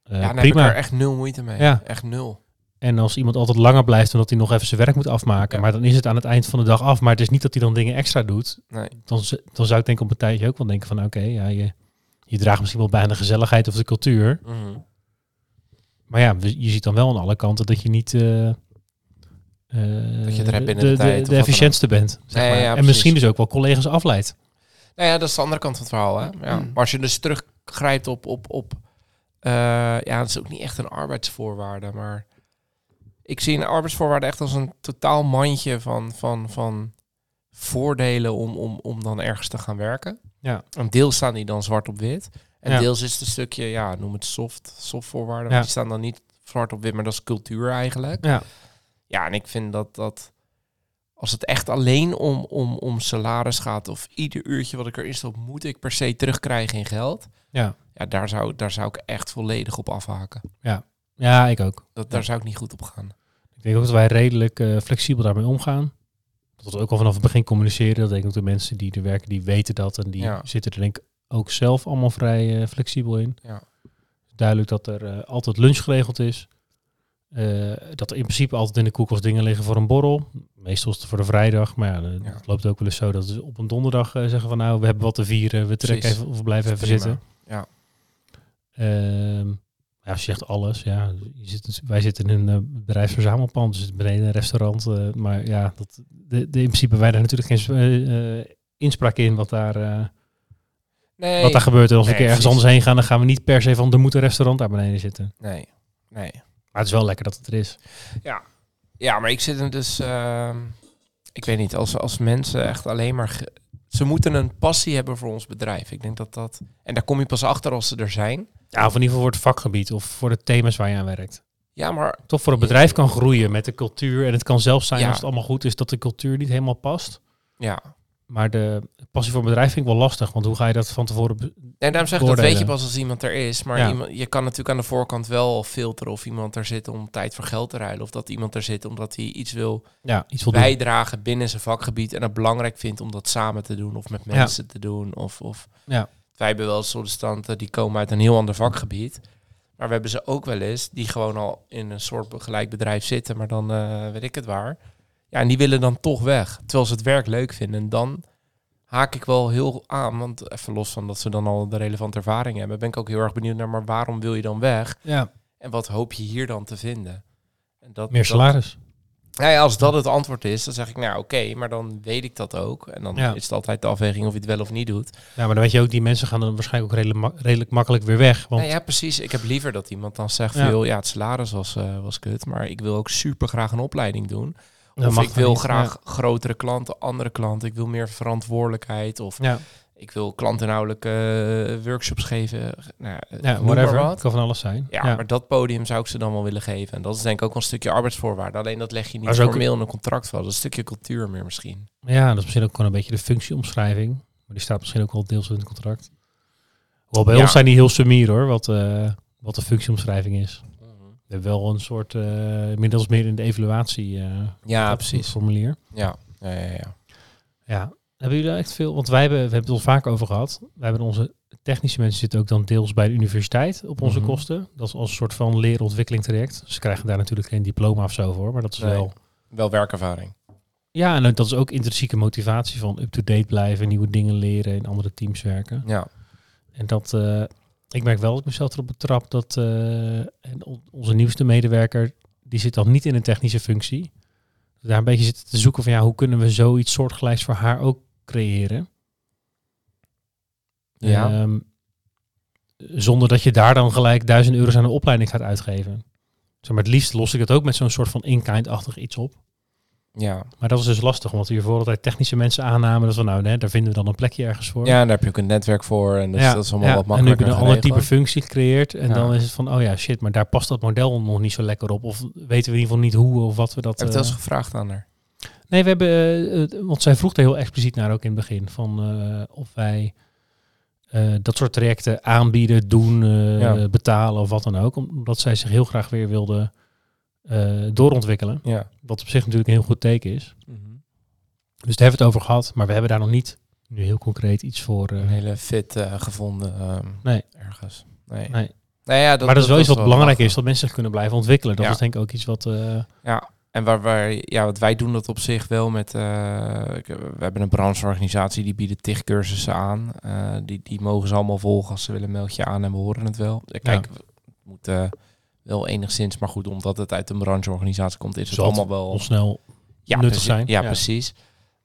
Speaker 2: eh,
Speaker 1: ja dan heb ik
Speaker 2: prima.
Speaker 1: er echt nul moeite mee.
Speaker 2: Ja.
Speaker 1: Echt nul.
Speaker 2: En als iemand altijd langer blijft omdat hij nog even zijn werk moet afmaken,
Speaker 1: Ja.
Speaker 2: maar dan is het aan het eind van de dag af, maar het is niet dat hij dan dingen extra doet,
Speaker 1: Nee.
Speaker 2: dan, dan zou ik denk ik op een tijdje ook wel denken van, oké, ja, je, je draagt misschien wel bij aan de gezelligheid of de cultuur,
Speaker 1: Mhm.
Speaker 2: maar ja, je ziet dan wel aan alle kanten dat je niet, eh, eh,
Speaker 1: Dat je binnen
Speaker 2: de,
Speaker 1: de tijd of
Speaker 2: de efficiëntste bent. Zeg maar.
Speaker 1: ja,
Speaker 2: en misschien dus ook wel collega's afleidt.
Speaker 1: Nou ja, dat is de andere kant van het verhaal. Hè? Ja.
Speaker 2: Mm.
Speaker 1: Maar als je dus teruggrijpt op... op, op eh, ja, het is ook niet echt een arbeidsvoorwaarde, maar... Ik zie een arbeidsvoorwaarde echt als een totaal mandje van, van, van voordelen om, om, om dan ergens te gaan werken.
Speaker 2: Ja.
Speaker 1: Een deel staan die dan zwart op wit. En
Speaker 2: Ja.
Speaker 1: deels is het een stukje, ja, noem het soft, soft voorwaarden.
Speaker 2: Ja.
Speaker 1: Die staan dan niet zwart op wit, maar dat is cultuur eigenlijk.
Speaker 2: Ja.
Speaker 1: Ja, en ik vind dat dat als het echt alleen om, om, om salaris gaat of ieder uurtje wat ik erin stop, moet ik per se terugkrijgen in geld.
Speaker 2: Ja.
Speaker 1: Ja, daar zou, daar zou ik echt volledig op afhaken.
Speaker 2: ja, ik ook.
Speaker 1: Dat, daar
Speaker 2: Ja.
Speaker 1: zou ik niet goed op gaan.
Speaker 2: Ik denk ook dat wij redelijk eh, flexibel daarmee omgaan. Dat we ook al vanaf het begin communiceren. Dat denk ik ook de mensen die er werken, die weten dat. En die
Speaker 1: Ja.
Speaker 2: zitten er denk ik ook zelf allemaal vrij eh, flexibel in.
Speaker 1: Ja.
Speaker 2: Duidelijk dat er eh, altijd lunch geregeld is. Eh, dat er in principe altijd in de koelkast dingen liggen voor een borrel. Meestal is het voor de vrijdag. Maar ja, eh,
Speaker 1: Ja.
Speaker 2: het loopt ook wel eens zo dat ze op een donderdag eh, zeggen van nou, we hebben wat te vieren. We trekken even of we blijven even
Speaker 1: Prima.
Speaker 2: zitten.
Speaker 1: Ja.
Speaker 2: Ehm, ja, als je zegt alles, ja. Je zit, wij zitten in een uh, bedrijfsverzamelpand, dus beneden een restaurant. eh, maar ja, dat, de, de, in principe wij daar natuurlijk geen eh, eh, inspraak in wat daar, eh,
Speaker 1: Nee,
Speaker 2: wat daar gebeurt. En als we
Speaker 1: Nee,
Speaker 2: keer ergens
Speaker 1: precies.
Speaker 2: anders heen gaan, dan gaan we niet per se van er moet een restaurant daar beneden zitten.
Speaker 1: nee, nee.
Speaker 2: Maar het is wel lekker dat het er is.
Speaker 1: Ja, maar ik zit er dus... ehm, ik weet niet, als, als mensen echt alleen maar... ge- ze moeten een passie hebben voor ons bedrijf. Ik denk dat dat... En daar kom je pas achter als ze er zijn.
Speaker 2: Ja, of in ieder geval voor het vakgebied of voor de thema's waar je aan werkt.
Speaker 1: Ja, maar
Speaker 2: Toch voor het bedrijf kan groeien met de cultuur. En het kan zelfs zijn
Speaker 1: Ja.
Speaker 2: als het allemaal goed is dat de cultuur niet helemaal past.
Speaker 1: ja,
Speaker 2: Maar de passie voor bedrijf vind ik wel lastig. Want hoe ga je dat van tevoren...
Speaker 1: En daarom zeg ik, dat weet je pas als iemand er is. Maar
Speaker 2: Ja.
Speaker 1: iemand, je kan natuurlijk aan de voorkant wel filteren of iemand er zit om tijd voor geld te ruilen. Of dat iemand er zit omdat hij iets wil
Speaker 2: Ja, iets wil doen.
Speaker 1: bijdragen binnen zijn vakgebied. En het belangrijk vindt om dat samen te doen of met
Speaker 2: Ja.
Speaker 1: mensen te doen. Of, of
Speaker 2: Ja.
Speaker 1: wij hebben wel sollicitanten die komen uit een heel ander vakgebied. Maar we hebben ze ook wel eens die gewoon al in een soort gelijk bedrijf zitten, maar dan eh, weet ik het waar. Ja, en die willen dan toch weg. Terwijl ze het werk leuk vinden. En dan haak ik wel heel aan. Want even los van dat ze dan al de relevante ervaring hebben, ben ik ook heel erg benieuwd naar, maar waarom wil je dan weg?
Speaker 2: Ja,
Speaker 1: En wat hoop je hier dan te vinden? En dat,
Speaker 2: meer
Speaker 1: dat-
Speaker 2: salaris.
Speaker 1: nou ja, als dat het antwoord is, dan zeg ik, nou oké, maar dan weet ik dat ook. En dan
Speaker 2: Ja.
Speaker 1: is het altijd de afweging of je het wel of niet doet.
Speaker 2: Ja, maar dan weet je ook, die mensen gaan dan waarschijnlijk ook redelijk, ma- redelijk makkelijk weer weg. Want
Speaker 1: Nou ja, precies. Ik heb liever dat iemand dan zegt,
Speaker 2: Ja.
Speaker 1: veel, ja, het salaris was, eh, was kut, maar ik wil ook super graag een opleiding doen. Of ik wil
Speaker 2: niet.
Speaker 1: graag grotere klanten, andere klanten. Ik wil meer verantwoordelijkheid. Of
Speaker 2: Ja,
Speaker 1: ik wil klantinhoudelijke eh, workshops geven. Nou, ja,
Speaker 2: whatever.
Speaker 1: wat.
Speaker 2: kan van alles zijn.
Speaker 1: Ja, maar dat podium zou ik ze dan wel willen geven. En dat is denk ik ook wel een stukje arbeidsvoorwaarde. Alleen dat leg je niet formeel in een contract van. Dat is een stukje cultuur meer misschien.
Speaker 2: Ja, dat is misschien ook gewoon een beetje de functieomschrijving. Maar die staat misschien ook wel deels in het contract. Hoewel bij ons zijn die heel sumier hoor, wat, eh, wat de functieomschrijving is. We hebben wel een soort, eh inmiddels meer in de evaluatie eh,
Speaker 1: Ja, precies.
Speaker 2: formulier.
Speaker 1: Ja, ja, ja. ja.
Speaker 2: Ja, hebben jullie echt veel? Want wij hebben, we hebben het al vaak over gehad. Wij hebben onze technische mensen zitten ook dan deels bij de universiteit op onze
Speaker 1: Mhm.
Speaker 2: kosten. Dat is als een soort van leren-ontwikkeling traject. Ze krijgen daar natuurlijk geen diploma of zo voor, maar dat is
Speaker 1: Nee.
Speaker 2: wel...
Speaker 1: Wel werkervaring.
Speaker 2: Ja, en dat is ook intrinsieke motivatie van up-to-date blijven, nieuwe dingen leren, in andere teams werken.
Speaker 1: Ja.
Speaker 2: En dat, eh, ik merk wel dat ik mezelf erop betrap dat eh, en on- onze nieuwste medewerker, die zit dan niet in een technische functie. Daar een beetje zitten te zoeken van ja, hoe kunnen we zoiets soortgelijks voor haar ook creëren?
Speaker 1: Ja.
Speaker 2: Ehm, zonder dat je daar dan gelijk duizend euro's aan een opleiding gaat uitgeven. Zeg maar, het liefst los ik het ook met zo'n soort van in-kind-achtig iets op.
Speaker 1: Ja.
Speaker 2: Maar dat is dus lastig, omdat we hiervoor altijd technische mensen aannamen. Dat we nou, nee, daar vinden we dan een plekje ergens voor.
Speaker 1: ja, daar heb je ook een netwerk voor. En dus dat is allemaal
Speaker 2: ja,
Speaker 1: wat
Speaker 2: En nu
Speaker 1: makkelijker
Speaker 2: heb je een ander type functie gecreëerd. En
Speaker 1: Ja.
Speaker 2: dan is het van, oh ja, shit, maar daar past dat model nog niet zo lekker op. Of weten we in ieder geval niet hoe of wat we dat...
Speaker 1: Heb je wel eens
Speaker 2: eh,
Speaker 1: gevraagd aan haar?
Speaker 2: Nee, we hebben, eh, want zij vroeg er heel expliciet naar ook in het begin. Van eh, of wij dat soort trajecten aanbieden, doen,
Speaker 1: Ja.
Speaker 2: betalen of wat dan ook. Omdat zij zich heel graag weer wilde eh, doorontwikkelen.
Speaker 1: Ja.
Speaker 2: Wat op zich natuurlijk een heel goed teken is. Dus daar hebben we het over gehad. Maar we hebben daar nog niet nu heel concreet iets voor. eh,
Speaker 1: Een hele fit eh, gevonden ehm,
Speaker 2: Nee.
Speaker 1: ergens. Nee.
Speaker 2: nee.
Speaker 1: Nou ja,
Speaker 2: maar dat is wel iets wat belangrijk
Speaker 1: lachen.
Speaker 2: is, dat mensen zich kunnen blijven ontwikkelen. Dat
Speaker 1: Ja.
Speaker 2: is denk ik ook iets wat... eh,
Speaker 1: Ja, en waar, waar, ja, wat wij doen dat op zich wel met... eh, we hebben een brancheorganisatie, die bieden tig cursussen aan. Eh, die, die mogen ze allemaal volgen als ze willen, meld je aan en we horen het wel. Eh, Kijk, we, moeten, wel enigszins. Maar goed, omdat het uit een brancheorganisatie komt, is het
Speaker 2: Zal
Speaker 1: allemaal wel...
Speaker 2: Al snel
Speaker 1: ja,
Speaker 2: nuttig zijn.
Speaker 1: Ja,
Speaker 2: Ja.
Speaker 1: precies.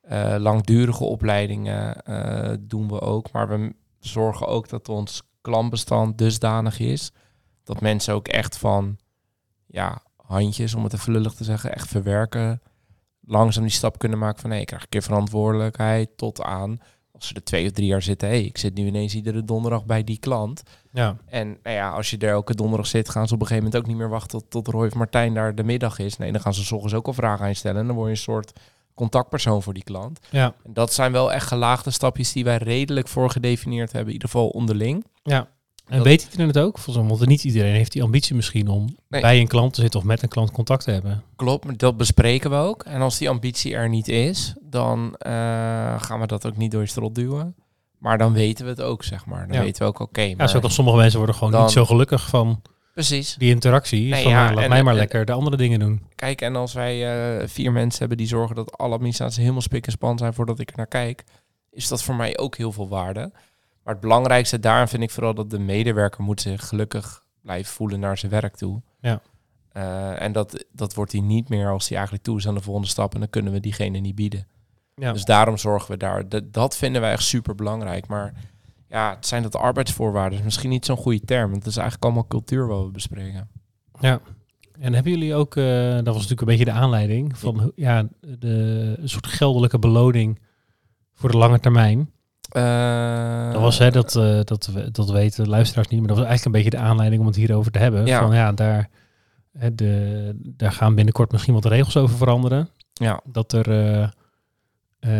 Speaker 1: Eh, langdurige opleidingen eh, doen we ook. Maar we zorgen ook dat ons klantbestand dusdanig is... dat mensen ook echt van ja, handjes, om het even lullig te zeggen, echt verwerken. Langzaam die stap kunnen maken van... nee, ik krijg een keer verantwoordelijkheid tot aan... als ze er twee of drie jaar zitten... hey, ik zit nu ineens iedere donderdag bij die klant...
Speaker 2: Ja,
Speaker 1: En nou ja, als je er elke donderdag zit, gaan ze op een gegeven moment ook niet meer wachten tot, tot Roy of Martijn daar de middag is. Nee, dan gaan ze s ochtends ook al vragen stellen. En dan word je een soort contactpersoon voor die klant.
Speaker 2: ja,
Speaker 1: En dat zijn wel echt gelaagde stapjes die wij redelijk voor gedefinieerd hebben. In ieder geval onderling.
Speaker 2: ja. En
Speaker 1: Dat-
Speaker 2: weet iedereen het ook? Volgens mij, want niet iedereen heeft die ambitie misschien om
Speaker 1: Nee.
Speaker 2: bij een klant te zitten of met een klant contact te hebben.
Speaker 1: Klopt, dat bespreken we ook. En als die ambitie er niet is, dan eh, gaan we dat ook niet door je strot duwen. Maar dan weten we het ook, zeg maar. Dan
Speaker 2: Ja.
Speaker 1: weten we ook, oké,
Speaker 2: Ja,
Speaker 1: maar...
Speaker 2: zo kan sommige mensen worden gewoon
Speaker 1: dan-
Speaker 2: niet zo gelukkig van
Speaker 1: Precies.
Speaker 2: die interactie.
Speaker 1: Nee,
Speaker 2: van,
Speaker 1: ja,
Speaker 2: nou, laat
Speaker 1: en-
Speaker 2: mij maar
Speaker 1: en-
Speaker 2: lekker de andere dingen doen.
Speaker 1: Kijk, en als wij eh, vier mensen hebben die zorgen dat alle administraties helemaal spik en span zijn voordat ik er naar kijk, is dat voor mij ook heel veel waarde. Maar het belangrijkste daarin vind ik vooral dat de medewerker moet zich gelukkig blijven voelen naar zijn werk toe.
Speaker 2: Ja.
Speaker 1: Eh, en dat, dat wordt hij niet meer als hij eigenlijk toe is aan de volgende stap en dan kunnen we diegene niet bieden.
Speaker 2: Ja.
Speaker 1: Dus daarom zorgen we daar. Dat, dat vinden wij echt super belangrijk. Maar ja, het zijn dat arbeidsvoorwaarden. is Misschien niet zo'n goede term. Want het is eigenlijk allemaal cultuur wat we bespreken.
Speaker 2: Ja. En hebben jullie ook, eh, dat was natuurlijk een beetje de aanleiding, van ja, de een soort geldelijke beloning voor de lange termijn.
Speaker 1: Eh,
Speaker 2: Dat was, hè, dat, eh, dat, dat weten de luisteraars niet, maar dat was eigenlijk een beetje de aanleiding om het hierover te hebben.
Speaker 1: Ja.
Speaker 2: Van ja, daar, hè, de, daar gaan binnenkort misschien wat regels over veranderen.
Speaker 1: Ja,
Speaker 2: Dat er eh,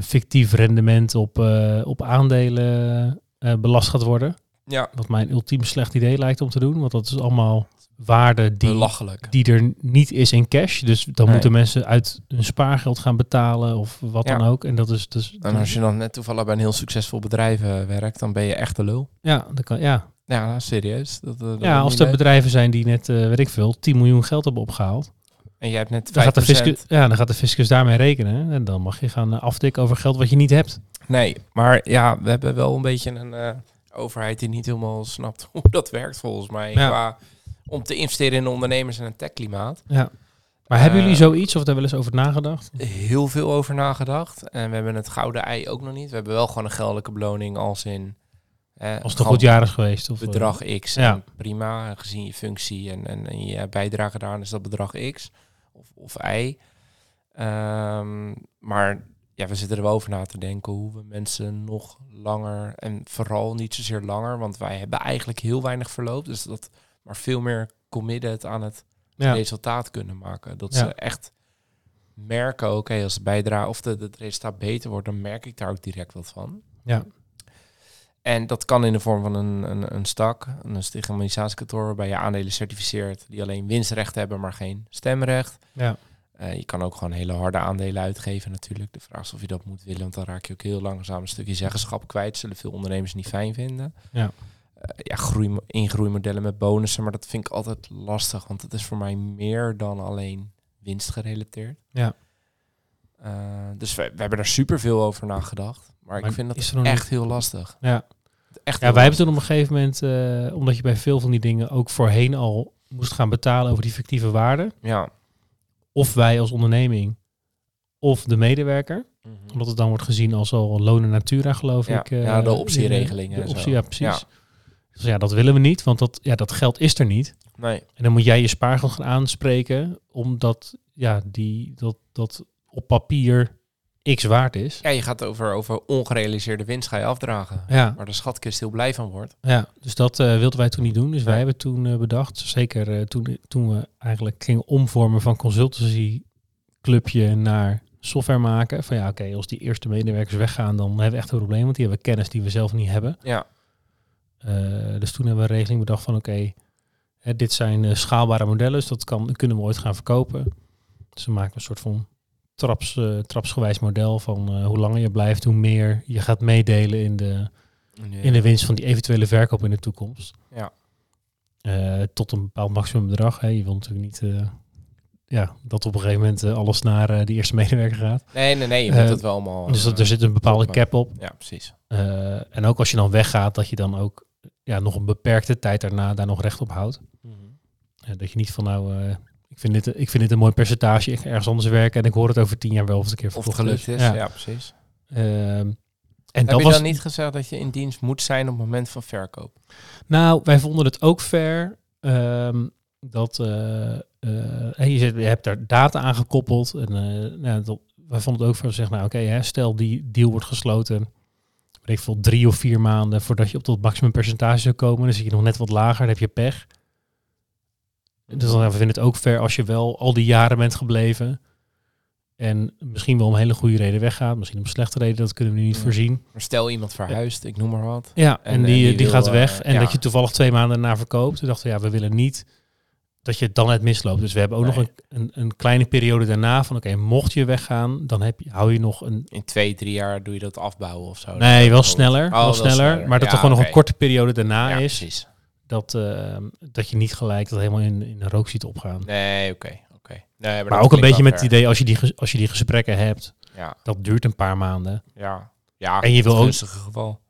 Speaker 2: fictief rendement op, op aandelen belast gaat worden.
Speaker 1: Ja.
Speaker 2: Wat mij een ultiem slecht idee lijkt om te doen, want dat is allemaal waarde die, die er niet is in cash. Dus dan
Speaker 1: Nee.
Speaker 2: moeten mensen uit hun spaargeld gaan betalen of wat
Speaker 1: Ja.
Speaker 2: dan ook. En dat is dus.
Speaker 1: En als je dan net toevallig bij een heel succesvol bedrijf eh, werkt, dan ben je echt de lul.
Speaker 2: ja, dat kan, ja.
Speaker 1: Ja, serieus. Dat, eh, dat
Speaker 2: ja, als er bedrijven zijn die net, eh weet ik veel, 10 miljoen geld hebben opgehaald.
Speaker 1: En jij hebt net 5%.
Speaker 2: Dan gaat, de fiscus, ja, dan gaat de fiscus daarmee rekenen. En dan mag je gaan aftikken over geld wat je niet hebt.
Speaker 1: Nee, maar ja, we hebben wel een beetje een overheid die niet helemaal *laughs* snapt hoe dat werkt volgens mij.
Speaker 2: Ja.
Speaker 1: Qua, om te investeren in ondernemers en een techklimaat.
Speaker 2: Ja. Maar hebben
Speaker 1: Eh,
Speaker 2: jullie zoiets of daar wel eens over nagedacht?
Speaker 1: Heel veel over nagedacht. En we hebben het gouden ei ook nog niet. We hebben wel gewoon een geldelijke beloning als in... eh,
Speaker 2: Als het een goed jaar is geweest? Of, eh,
Speaker 1: bedrag X.
Speaker 2: ja.
Speaker 1: Prima, gezien je functie en, en, en je bijdrage daaraan is dat bedrag X of, of Y. Ehm, maar ja, we zitten er wel over na te denken hoe we mensen nog langer en vooral niet zozeer langer, want wij hebben eigenlijk heel weinig verloop, dus dat maar veel meer committed aan het
Speaker 2: ja.
Speaker 1: resultaat kunnen maken. Dat
Speaker 2: Ja.
Speaker 1: ze echt merken, oké, als de bijdrage of de, het resultaat beter wordt, dan merk ik daar ook direct wat van.
Speaker 2: Ja.
Speaker 1: En dat kan in de vorm van een, een, een stak, een stigmatisatiekantoor, waarbij je aandelen certificeert die alleen winstrecht hebben, maar geen stemrecht.
Speaker 2: Ja.
Speaker 1: Eh, je kan ook gewoon hele harde aandelen uitgeven natuurlijk. De vraag is of je dat moet willen, want dan raak je ook heel langzaam een stukje zeggenschap kwijt. Zullen veel ondernemers niet fijn vinden.
Speaker 2: Ja.
Speaker 1: Eh, ja, groei, ingroeimodellen met bonussen, maar dat vind ik altijd lastig, want het is voor mij meer dan alleen winst gerelateerd.
Speaker 2: Ja.
Speaker 1: Eh, dus we, we hebben daar super veel over nagedacht. Maar,
Speaker 2: Maar
Speaker 1: ik vind
Speaker 2: is
Speaker 1: dat
Speaker 2: er nog
Speaker 1: echt heel lastig.
Speaker 2: Ja.
Speaker 1: Echt
Speaker 2: Ja, wij hebben toen op een gegeven moment, omdat je bij veel van die dingen ook voorheen al moest gaan betalen over die fictieve waarde.
Speaker 1: Ja.
Speaker 2: Of wij als onderneming, of de medewerker.
Speaker 1: Mhm.
Speaker 2: Omdat het dan wordt gezien als al lonen natura, geloof
Speaker 1: Ja,
Speaker 2: ik.
Speaker 1: ja, de
Speaker 2: eh,
Speaker 1: optieregelingen
Speaker 2: De
Speaker 1: en zo.
Speaker 2: optie, ja, precies.
Speaker 1: Ja.
Speaker 2: Dus ja, dat willen we niet, want dat, ja, dat geld is er niet.
Speaker 1: Nee.
Speaker 2: En dan moet jij je spaargeld gaan aanspreken, omdat ja, die, dat, dat op papier x waard is.
Speaker 1: Ja, je gaat over, over ongerealiseerde winst ga je afdragen.
Speaker 2: Ja,
Speaker 1: Waar de schatkist heel blij van wordt.
Speaker 2: ja dus dat eh, wilden wij toen niet doen. Dus wij hebben toen eh, bedacht, zeker eh, toen, toen we eigenlijk gingen omvormen van consultancy clubje naar software maken. Van ja, oké, als die eerste medewerkers weggaan, dan hebben we echt een probleem, want die hebben kennis die we zelf niet hebben.
Speaker 1: Ja.
Speaker 2: Dus toen hebben we een regeling bedacht van oké, dit zijn schaalbare modellen, dus dat kan, kunnen we ooit gaan verkopen. Dus we maken een soort van traps, eh, trapsgewijs model van eh, hoe langer je blijft, hoe meer je gaat meedelen in de, in de winst van die eventuele verkoop in de toekomst.
Speaker 1: Ja.
Speaker 2: Eh, tot een bepaald maximum bedrag. Hè. Je wilt natuurlijk niet ja, dat op een gegeven moment alles naar eh, die eerste *laughs* medewerker gaat.
Speaker 1: Nee, nee, nee. Je moet het wel allemaal...
Speaker 2: dus dat, er zit een bepaalde cap op.
Speaker 1: Ja, precies.
Speaker 2: En ook als je dan weggaat, dat je dan ook ja, nog een beperkte tijd daarna daar nog recht op houdt. Ja, dat je niet van nou, ik, vind dit, ik vind dit een mooi percentage, ik ga ergens anders werken en ik hoor het over tien jaar wel of het een keer
Speaker 1: Of
Speaker 2: verkocht
Speaker 1: gelukt is. Ja,
Speaker 2: Ja.
Speaker 1: precies.
Speaker 2: Ehm, en
Speaker 1: Heb
Speaker 2: dat
Speaker 1: je
Speaker 2: was
Speaker 1: dan niet gezegd dat je in dienst moet zijn op het moment van verkoop?
Speaker 2: Nou, wij vonden het ook fair ehm, dat eh, eh, je, zet, je hebt daar data aan gekoppeld. En, eh, nou, dat, wij vonden het ook fair te zeggen, nou oké, stel die deal wordt gesloten, weet ik veel, drie of vier maanden voordat je op tot maximum percentage zou komen. Dan zit je nog net wat lager, dan heb je pech. Dus dan we vinden het ook fair als je wel al die jaren bent gebleven. En misschien wel om een hele goede reden weggaat. Misschien om slechte reden, dat kunnen we nu niet
Speaker 1: Ja.
Speaker 2: voorzien.
Speaker 1: Maar stel iemand verhuist, ik noem maar wat.
Speaker 2: Ja,
Speaker 1: En-
Speaker 2: en,
Speaker 1: en
Speaker 2: die,
Speaker 1: die
Speaker 2: gaat
Speaker 1: eh,
Speaker 2: weg. En
Speaker 1: ja.
Speaker 2: dat je toevallig twee maanden daarna verkoopt. Toen dachten we, ja, we willen niet dat je het dan net misloopt. Dus we hebben ook nog een, een, een kleine periode daarna van, oké, mocht je weggaan, dan heb je, hou je nog een...
Speaker 1: In twee, drie jaar doe je dat afbouwen of zo.
Speaker 2: Nee, wel
Speaker 1: Oh,
Speaker 2: sneller,
Speaker 1: oh,
Speaker 2: wel sneller. Maar dat
Speaker 1: Ja,
Speaker 2: er gewoon nog een korte periode daarna
Speaker 1: Ja,
Speaker 2: is.
Speaker 1: precies.
Speaker 2: Dat, eh, dat je niet gelijk dat helemaal in, in de rook ziet opgaan.
Speaker 1: Nee, oké. oké. Nee,
Speaker 2: maar ook een beetje met het idee, als je, die, als je die gesprekken hebt,
Speaker 1: Ja,
Speaker 2: dat duurt een paar maanden.
Speaker 1: ja. ja
Speaker 2: En je wil
Speaker 1: in
Speaker 2: ook-
Speaker 1: geval.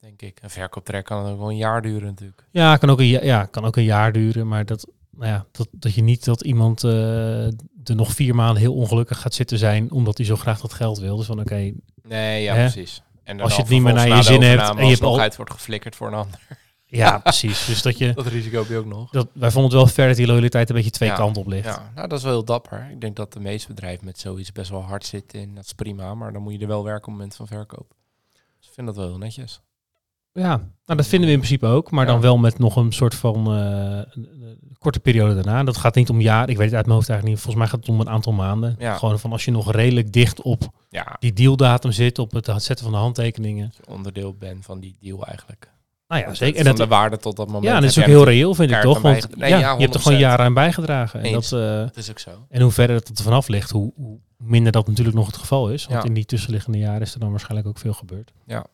Speaker 1: Denk ik. Een verkooptrek kan ook wel een jaar duren natuurlijk.
Speaker 2: Ja, kan ook een, ja, kan ook een jaar duren, maar dat, nou ja, dat, dat je niet dat iemand eh, er nog vier maanden heel ongelukkig gaat zitten zijn, omdat hij zo graag dat geld wil. Dus van oké,
Speaker 1: Nee, ja,
Speaker 2: Hè?
Speaker 1: precies. En dan
Speaker 2: Als je het niet meer naar je zin hebt en je hebt al-
Speaker 1: uit wordt geflikkerd voor een ander.
Speaker 2: Ja, *laughs* precies. Dus dat je,
Speaker 1: Dat risico heb je ook nog.
Speaker 2: dat, wij vonden het wel fair dat die loyaliteit een beetje twee
Speaker 1: Ja,
Speaker 2: kanten op ligt.
Speaker 1: Ja, nou, dat is wel heel dapper. Ik denk dat de meeste bedrijven met zoiets best wel hard zitten. En dat is prima, maar dan moet je er wel werken op het moment van verkoop. Dus ik vind dat wel heel netjes.
Speaker 2: Ja, nou dat vinden we in principe ook, maar
Speaker 1: Ja.
Speaker 2: dan wel met nog een soort van eh, korte periode daarna. Dat gaat niet om jaar, ik weet het uit mijn hoofd eigenlijk niet. Volgens mij gaat het om een aantal maanden.
Speaker 1: Ja.
Speaker 2: Gewoon van als je nog redelijk dicht op
Speaker 1: Ja,
Speaker 2: die dealdatum zit, op het zetten van de handtekeningen.
Speaker 1: dat je onderdeel bent van die deal eigenlijk.
Speaker 2: Nou ja, zeker.
Speaker 1: Van
Speaker 2: En
Speaker 1: de
Speaker 2: dat,
Speaker 1: waarde tot dat moment.
Speaker 2: ja, en dat is ook heel reëel, vind ik toch? Want
Speaker 1: Nee,
Speaker 2: ja,
Speaker 1: ja,
Speaker 2: je hebt er gewoon
Speaker 1: 100%.
Speaker 2: jaren aan bijgedragen. En, dat, eh,
Speaker 1: Dat is ook zo.
Speaker 2: en hoe verder dat er vanaf ligt, hoe, hoe minder dat natuurlijk nog het geval is. Want
Speaker 1: Ja.
Speaker 2: in die tussenliggende jaren is er dan waarschijnlijk ook veel gebeurd.
Speaker 1: Ja.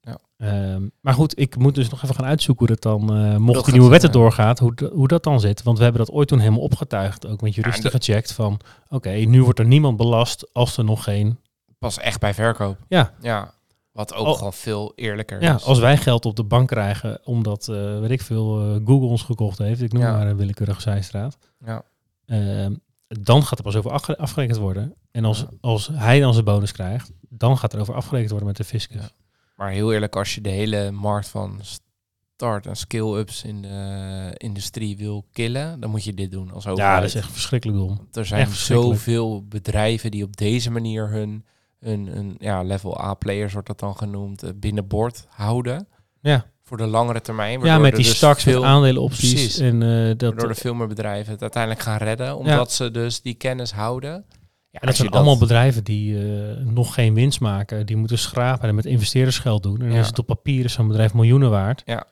Speaker 1: Ja.
Speaker 2: Ehm, maar goed, ik moet dus nog even gaan uitzoeken hoe dat dan, eh, mocht die nieuwe wetten
Speaker 1: eh,
Speaker 2: doorgaat, hoe, hoe dat dan zit. Want we hebben dat ooit toen helemaal opgetuigd, ook met juristen gecheckt van, oké, nu wordt er niemand belast als er nog geen...
Speaker 1: Pas echt bij verkoop.
Speaker 2: Ja.
Speaker 1: Ja. Wat ook
Speaker 2: Oh.
Speaker 1: gewoon veel eerlijker
Speaker 2: Ja,
Speaker 1: is.
Speaker 2: als wij geld op de bank krijgen, omdat, eh weet ik veel, eh, Google ons gekocht heeft, ik noem
Speaker 1: Ja.
Speaker 2: maar een willekeurige zijstraat,
Speaker 1: Ja.
Speaker 2: Ehm, dan gaat er pas over afge- afgerekend worden. En als,
Speaker 1: Ja.
Speaker 2: als hij dan zijn bonus krijgt, dan gaat er over afgerekend worden met de fiscus.
Speaker 1: Ja. Maar heel eerlijk, als je de hele markt van start- en skill-ups in de industrie wil killen, dan moet je dit doen als
Speaker 2: Ja,
Speaker 1: overheid.
Speaker 2: dat is echt verschrikkelijk dom.
Speaker 1: Want er zijn zoveel bedrijven die op deze manier hun, hun, hun ja, level A-players, wordt dat dan genoemd, eh, binnenboord houden.
Speaker 2: Ja,
Speaker 1: Voor de langere termijn.
Speaker 2: ja met die
Speaker 1: dus
Speaker 2: met
Speaker 1: veel-
Speaker 2: aandelenopties.
Speaker 1: Precies.
Speaker 2: En, eh, dat,
Speaker 1: Waardoor er veel meer bedrijven het uiteindelijk gaan redden, omdat ze dus die kennis houden. Ja,
Speaker 2: en dat zijn allemaal bedrijven die eh, nog geen winst maken. Die moeten schrapen en met investeerdersgeld doen. En dan
Speaker 1: Ja.
Speaker 2: is het op papier is zo'n bedrijf miljoenen waard.
Speaker 1: Ja.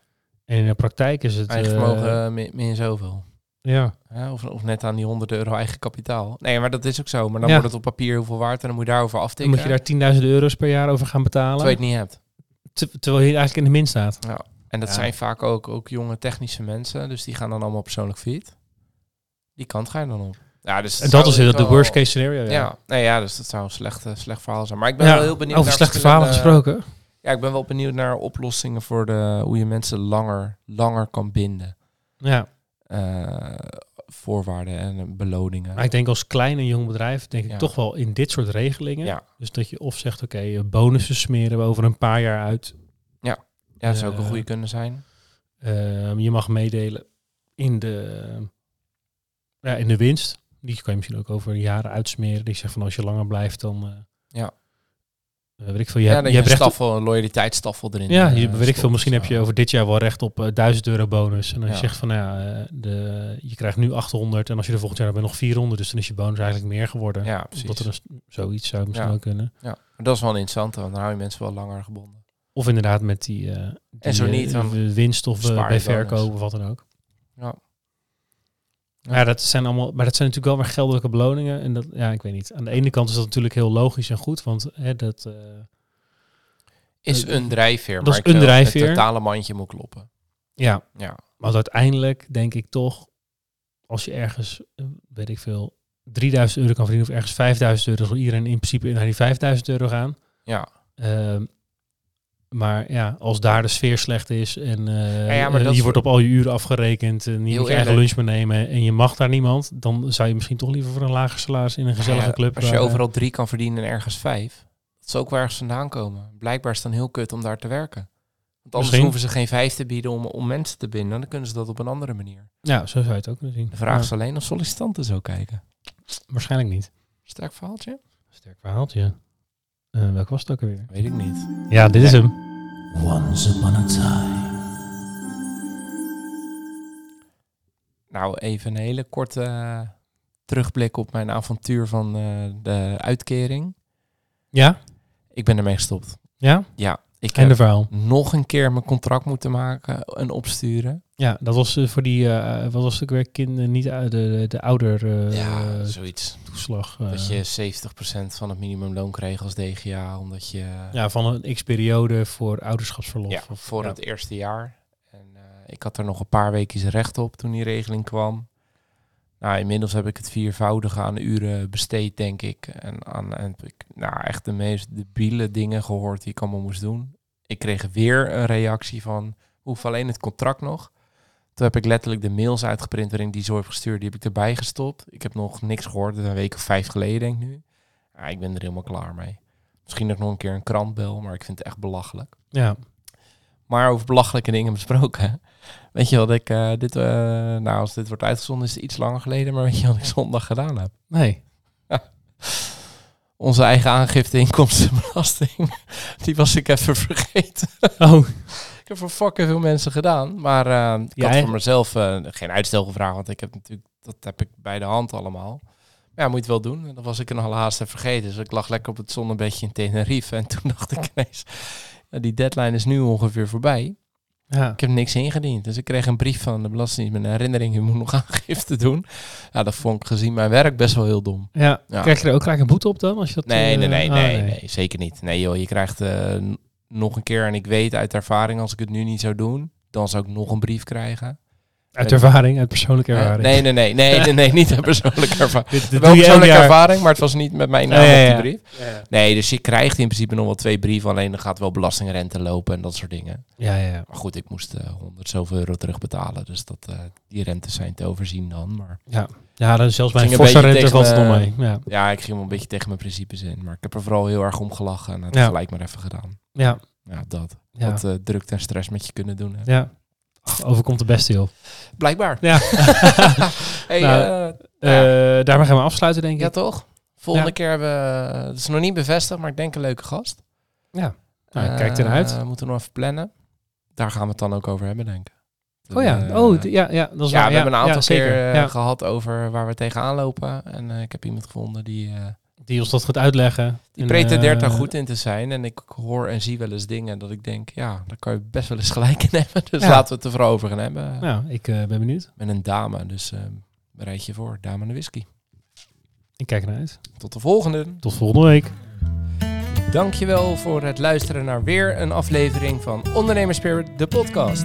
Speaker 2: En in de praktijk is het...
Speaker 1: Eigen vermogen uh, min, min zoveel.
Speaker 2: Ja.
Speaker 1: Ja, of, of net aan die 100 euro eigen kapitaal. Nee, maar dat is ook zo. Maar dan
Speaker 2: Ja.
Speaker 1: wordt het op papier heel veel waard en dan moet je daarover
Speaker 2: Dan
Speaker 1: aftikken.
Speaker 2: moet je daar 10.000 euro's per jaar over gaan betalen.
Speaker 1: terwijl je het niet hebt.
Speaker 2: Ter- terwijl je eigenlijk in de min staat.
Speaker 1: En dat
Speaker 2: Ja.
Speaker 1: zijn vaak ook, ook jonge technische mensen. Dus die gaan dan allemaal persoonlijk failliet. Die kant ga je dan op. Ja, dus
Speaker 2: En dat is inderdaad de
Speaker 1: wel-
Speaker 2: worst case scenario. Ja,
Speaker 1: Ja, nee, ja, dus dat zou een slecht, slecht verhaal zijn. Maar ik ben
Speaker 2: Ja,
Speaker 1: wel heel benieuwd
Speaker 2: over
Speaker 1: naar
Speaker 2: slechte verhalen gesproken.
Speaker 1: Ja, ik ben wel benieuwd naar oplossingen voor de, hoe je mensen langer, langer kan binden.
Speaker 2: Ja.
Speaker 1: Eh, voorwaarden en beloningen.
Speaker 2: Maar ik denk als klein en jong bedrijf, denk ik
Speaker 1: Ja.
Speaker 2: toch wel in dit soort regelingen.
Speaker 1: Ja.
Speaker 2: Dus dat je of zegt, oké, eh, bonussen smeren we over een paar jaar uit.
Speaker 1: Ja, dat zou ook een
Speaker 2: eh,
Speaker 1: goede kunnen zijn.
Speaker 2: Ehm, je mag meedelen in de, ja, in de winst. Die kan je misschien ook over jaren uitsmeren. Die zegt van als je langer blijft, dan... eh,
Speaker 1: Ja.
Speaker 2: Eh, weet ik veel. Je,
Speaker 1: Ja,
Speaker 2: hebt,
Speaker 1: dat
Speaker 2: je hebt
Speaker 1: een
Speaker 2: recht
Speaker 1: staffel, een loyaliteitsstaffel erin.
Speaker 2: ja,
Speaker 1: eh,
Speaker 2: je, weet ik veel. Misschien heb je
Speaker 1: Zo.
Speaker 2: over dit jaar wel recht op eh 1000 euro bonus. En dan
Speaker 1: Ja.
Speaker 2: je zegt van, nou ja, eh, de, je krijgt nu 800 en als je er volgend jaar hebt, ben je nog 400. Dus dan is je bonus eigenlijk meer geworden.
Speaker 1: Ja, precies.
Speaker 2: Omdat er een, s- zoiets zou misschien
Speaker 1: Ja.
Speaker 2: ook kunnen.
Speaker 1: Ja, maar dat is wel interessant, want dan hou je mensen wel langer gebonden.
Speaker 2: Of inderdaad met die, eh, die
Speaker 1: En zo
Speaker 2: eh,
Speaker 1: niet,
Speaker 2: winst of eh, bij verkoop of wat dan ook.
Speaker 1: Ja.
Speaker 2: Ja. Dat zijn allemaal, maar dat zijn natuurlijk wel weer geldelijke beloningen. En dat, ja, ik weet niet. Aan de ene kant is dat natuurlijk heel logisch en goed, want hè, dat, eh,
Speaker 1: Is een drijfveer,
Speaker 2: dat
Speaker 1: maar
Speaker 2: is een drijfveer.
Speaker 1: Het totale mandje moet kloppen.
Speaker 2: ja,
Speaker 1: Ja,
Speaker 2: maar uiteindelijk denk ik toch, als je ergens, eh, weet ik veel, 3000 euro kan verdienen of ergens 5000 euro, zal iedereen in principe naar die 5000 euro gaan.
Speaker 1: ja,
Speaker 2: Ehm, Maar ja, als daar de sfeer slecht is en eh,
Speaker 1: ja, maar dat
Speaker 2: je wordt op al je uren afgerekend en je moet je eigen lunch meenemen en je mag daar niemand, dan zou je misschien toch liever voor een lager salaris in een gezellige
Speaker 1: Ja,
Speaker 2: club.
Speaker 1: Als je
Speaker 2: waar, eh,
Speaker 1: overal drie kan verdienen en ergens vijf. Dat zou ook wel ergens vandaan komen. Blijkbaar is het dan heel kut om daar te werken. Want anders
Speaker 2: Misschien.
Speaker 1: hoeven ze geen vijf te bieden om, om mensen te binden. Dan kunnen ze dat op een andere manier.
Speaker 2: Ja, zo zou je het ook kunnen zien.
Speaker 1: De vraag is alleen of sollicitanten zo kijken.
Speaker 2: waarschijnlijk niet.
Speaker 1: Sterk verhaaltje?
Speaker 2: Sterk verhaaltje. Eh welke was het ook alweer?
Speaker 1: Weet ik niet.
Speaker 2: Ja, dit is hem.
Speaker 4: Once upon a time.
Speaker 1: Nou, even een hele korte eh, terugblik op mijn avontuur van eh, de uitkering.
Speaker 2: Ja?
Speaker 1: Ik ben ermee gestopt.
Speaker 2: Ja?
Speaker 1: Ja, ik
Speaker 2: Einde
Speaker 1: heb
Speaker 2: verhaal.
Speaker 1: nog een keer mijn contract moeten maken en opsturen.
Speaker 2: Ja, dat was eh, voor die, eh, wat was het weer, kind, eh, niet de, de, de ouder
Speaker 1: ja, zoiets.
Speaker 2: toeslag.
Speaker 1: Dat je 70% van het minimumloon kreeg als DGA, omdat je
Speaker 2: ja, van een x-periode voor ouderschapsverlof.
Speaker 1: ja,
Speaker 2: Of-
Speaker 1: voor
Speaker 2: ja.
Speaker 1: het eerste jaar. En ik had er nog een paar weken recht op toen die regeling kwam. Nou, inmiddels heb ik het viervoudige aan uren besteed, denk ik. En, aan, en heb ik nou, echt de meest debiele dingen gehoord die ik allemaal moest doen. Ik kreeg weer een reactie van, hoef alleen het contract nog. Toen heb ik letterlijk de mails uitgeprint waarin die zo heb gestuurd. Die heb ik erbij gestopt. Ik heb nog niks gehoord, een week of vijf geleden denk ik nu. Ik ben er helemaal klaar mee. Misschien nog een keer een krant bel, maar ik vind het echt belachelijk.
Speaker 2: Ja,
Speaker 1: Maar over belachelijke dingen besproken. *laughs* Weet je wat ik eh, dit, eh, nou als dit wordt uitgezonden is het iets langer geleden, maar weet je wat ik zondag gedaan heb?
Speaker 2: nee. *laughs*
Speaker 1: Onze eigen aangifte inkomstenbelasting, *laughs* die was ik even vergeten.
Speaker 2: Oh,
Speaker 1: heb voor fucking veel mensen gedaan, maar eh, ik had voor mezelf eh, geen uitstel gevraagd, want ik heb natuurlijk dat heb ik bij de hand allemaal. Maar ja, moet je het wel doen. En dat was ik een even vergeten. Dus ik lag lekker op het zonnebedje in Tenerife en toen *laughs* dacht ik ineens, die deadline is nu ongeveer voorbij.
Speaker 2: ja.
Speaker 1: Ik heb niks ingediend. Dus ik kreeg een brief van de Belastingdienst met een herinnering. Je moet nog *laughs* aangifte doen. Ja, dat vond ik gezien mijn werk best wel heel dom.
Speaker 2: ja.
Speaker 1: Ja.
Speaker 2: Krijg je er ook gelijk een boete op dan? Als je dat,
Speaker 1: Nee,
Speaker 2: eh,
Speaker 1: nee, nee,
Speaker 2: ah,
Speaker 1: nee, nee, zeker niet. Nee joh, je krijgt eh, nog een keer, en ik weet uit ervaring, als ik het nu niet zou doen, dan zou ik nog een brief krijgen.
Speaker 2: Uit ervaring, uit persoonlijke
Speaker 1: Eh,
Speaker 2: ervaring.
Speaker 1: nee, nee, nee, nee, nee, nee, niet uit persoonlijke ervaring. *laughs*
Speaker 2: Dit, dit
Speaker 1: Wel persoonlijke ervaring, maar het was niet met mijn naam
Speaker 2: Ja, ja,
Speaker 1: op die brief. Nee, dus je krijgt in principe nog wel twee brieven, alleen dan gaat wel belastingrente lopen en dat soort dingen.
Speaker 2: Ja, ja.
Speaker 1: Maar goed, ik moest eh 100 zoveel euro terugbetalen. Dus dat, eh, die rentes zijn te overzien dan. Maar
Speaker 2: Ja, ja dat is zelfs bij een
Speaker 1: Ging een
Speaker 2: forse rente het nog
Speaker 1: me-
Speaker 2: mee. Ja,
Speaker 1: ja, ik ging wel een beetje tegen mijn principes in. Maar ik heb er vooral heel erg om gelachen en het
Speaker 2: Ja.
Speaker 1: gelijk maar even gedaan.
Speaker 2: ja,
Speaker 1: Ja, dat.
Speaker 2: ja.
Speaker 1: Wat eh, drukte en stress met je kunnen doen. Hè.
Speaker 2: ja. Ach, overkomt de beste, joh.
Speaker 1: Blijkbaar.
Speaker 2: Ja, *laughs*
Speaker 1: hey,
Speaker 2: Nou,
Speaker 1: eh,
Speaker 2: Eh, daarmee gaan we afsluiten, denk ik.
Speaker 1: ja, toch? Volgende keer hebben we... Het is nog niet bevestigd, maar ik denk een leuke gast.
Speaker 2: Ja. Nou, kijk ernaar uit.
Speaker 1: moeten we nog even plannen. Daar gaan we het dan ook over hebben, denk ik.
Speaker 2: Oh ja,
Speaker 1: Eh,
Speaker 2: oh, ja, ja, dat is
Speaker 1: ja,
Speaker 2: waar.
Speaker 1: we hebben een aantal
Speaker 2: zeker.
Speaker 1: keer eh,
Speaker 2: ja.
Speaker 1: gehad over waar we tegenaan lopen. En eh, ik heb iemand gevonden die,
Speaker 2: Die ons dat gaat uitleggen.
Speaker 1: die
Speaker 2: En,
Speaker 1: pretendeert daar goed in te zijn. En ik hoor en zie wel eens dingen dat ik denk, ja, daar kan je best wel eens gelijk in *laughs* hebben. Dus laten we het er vooral over gaan hebben.
Speaker 2: Nou, ik ben benieuwd.
Speaker 1: Met een dame, dus bereid je voor. Dame en de whisky.
Speaker 2: Ik kijk ernaar uit.
Speaker 1: Tot de volgende.
Speaker 2: Tot volgende week.
Speaker 1: Dankjewel voor het luisteren naar weer een aflevering van Ondernemerspirit, de podcast.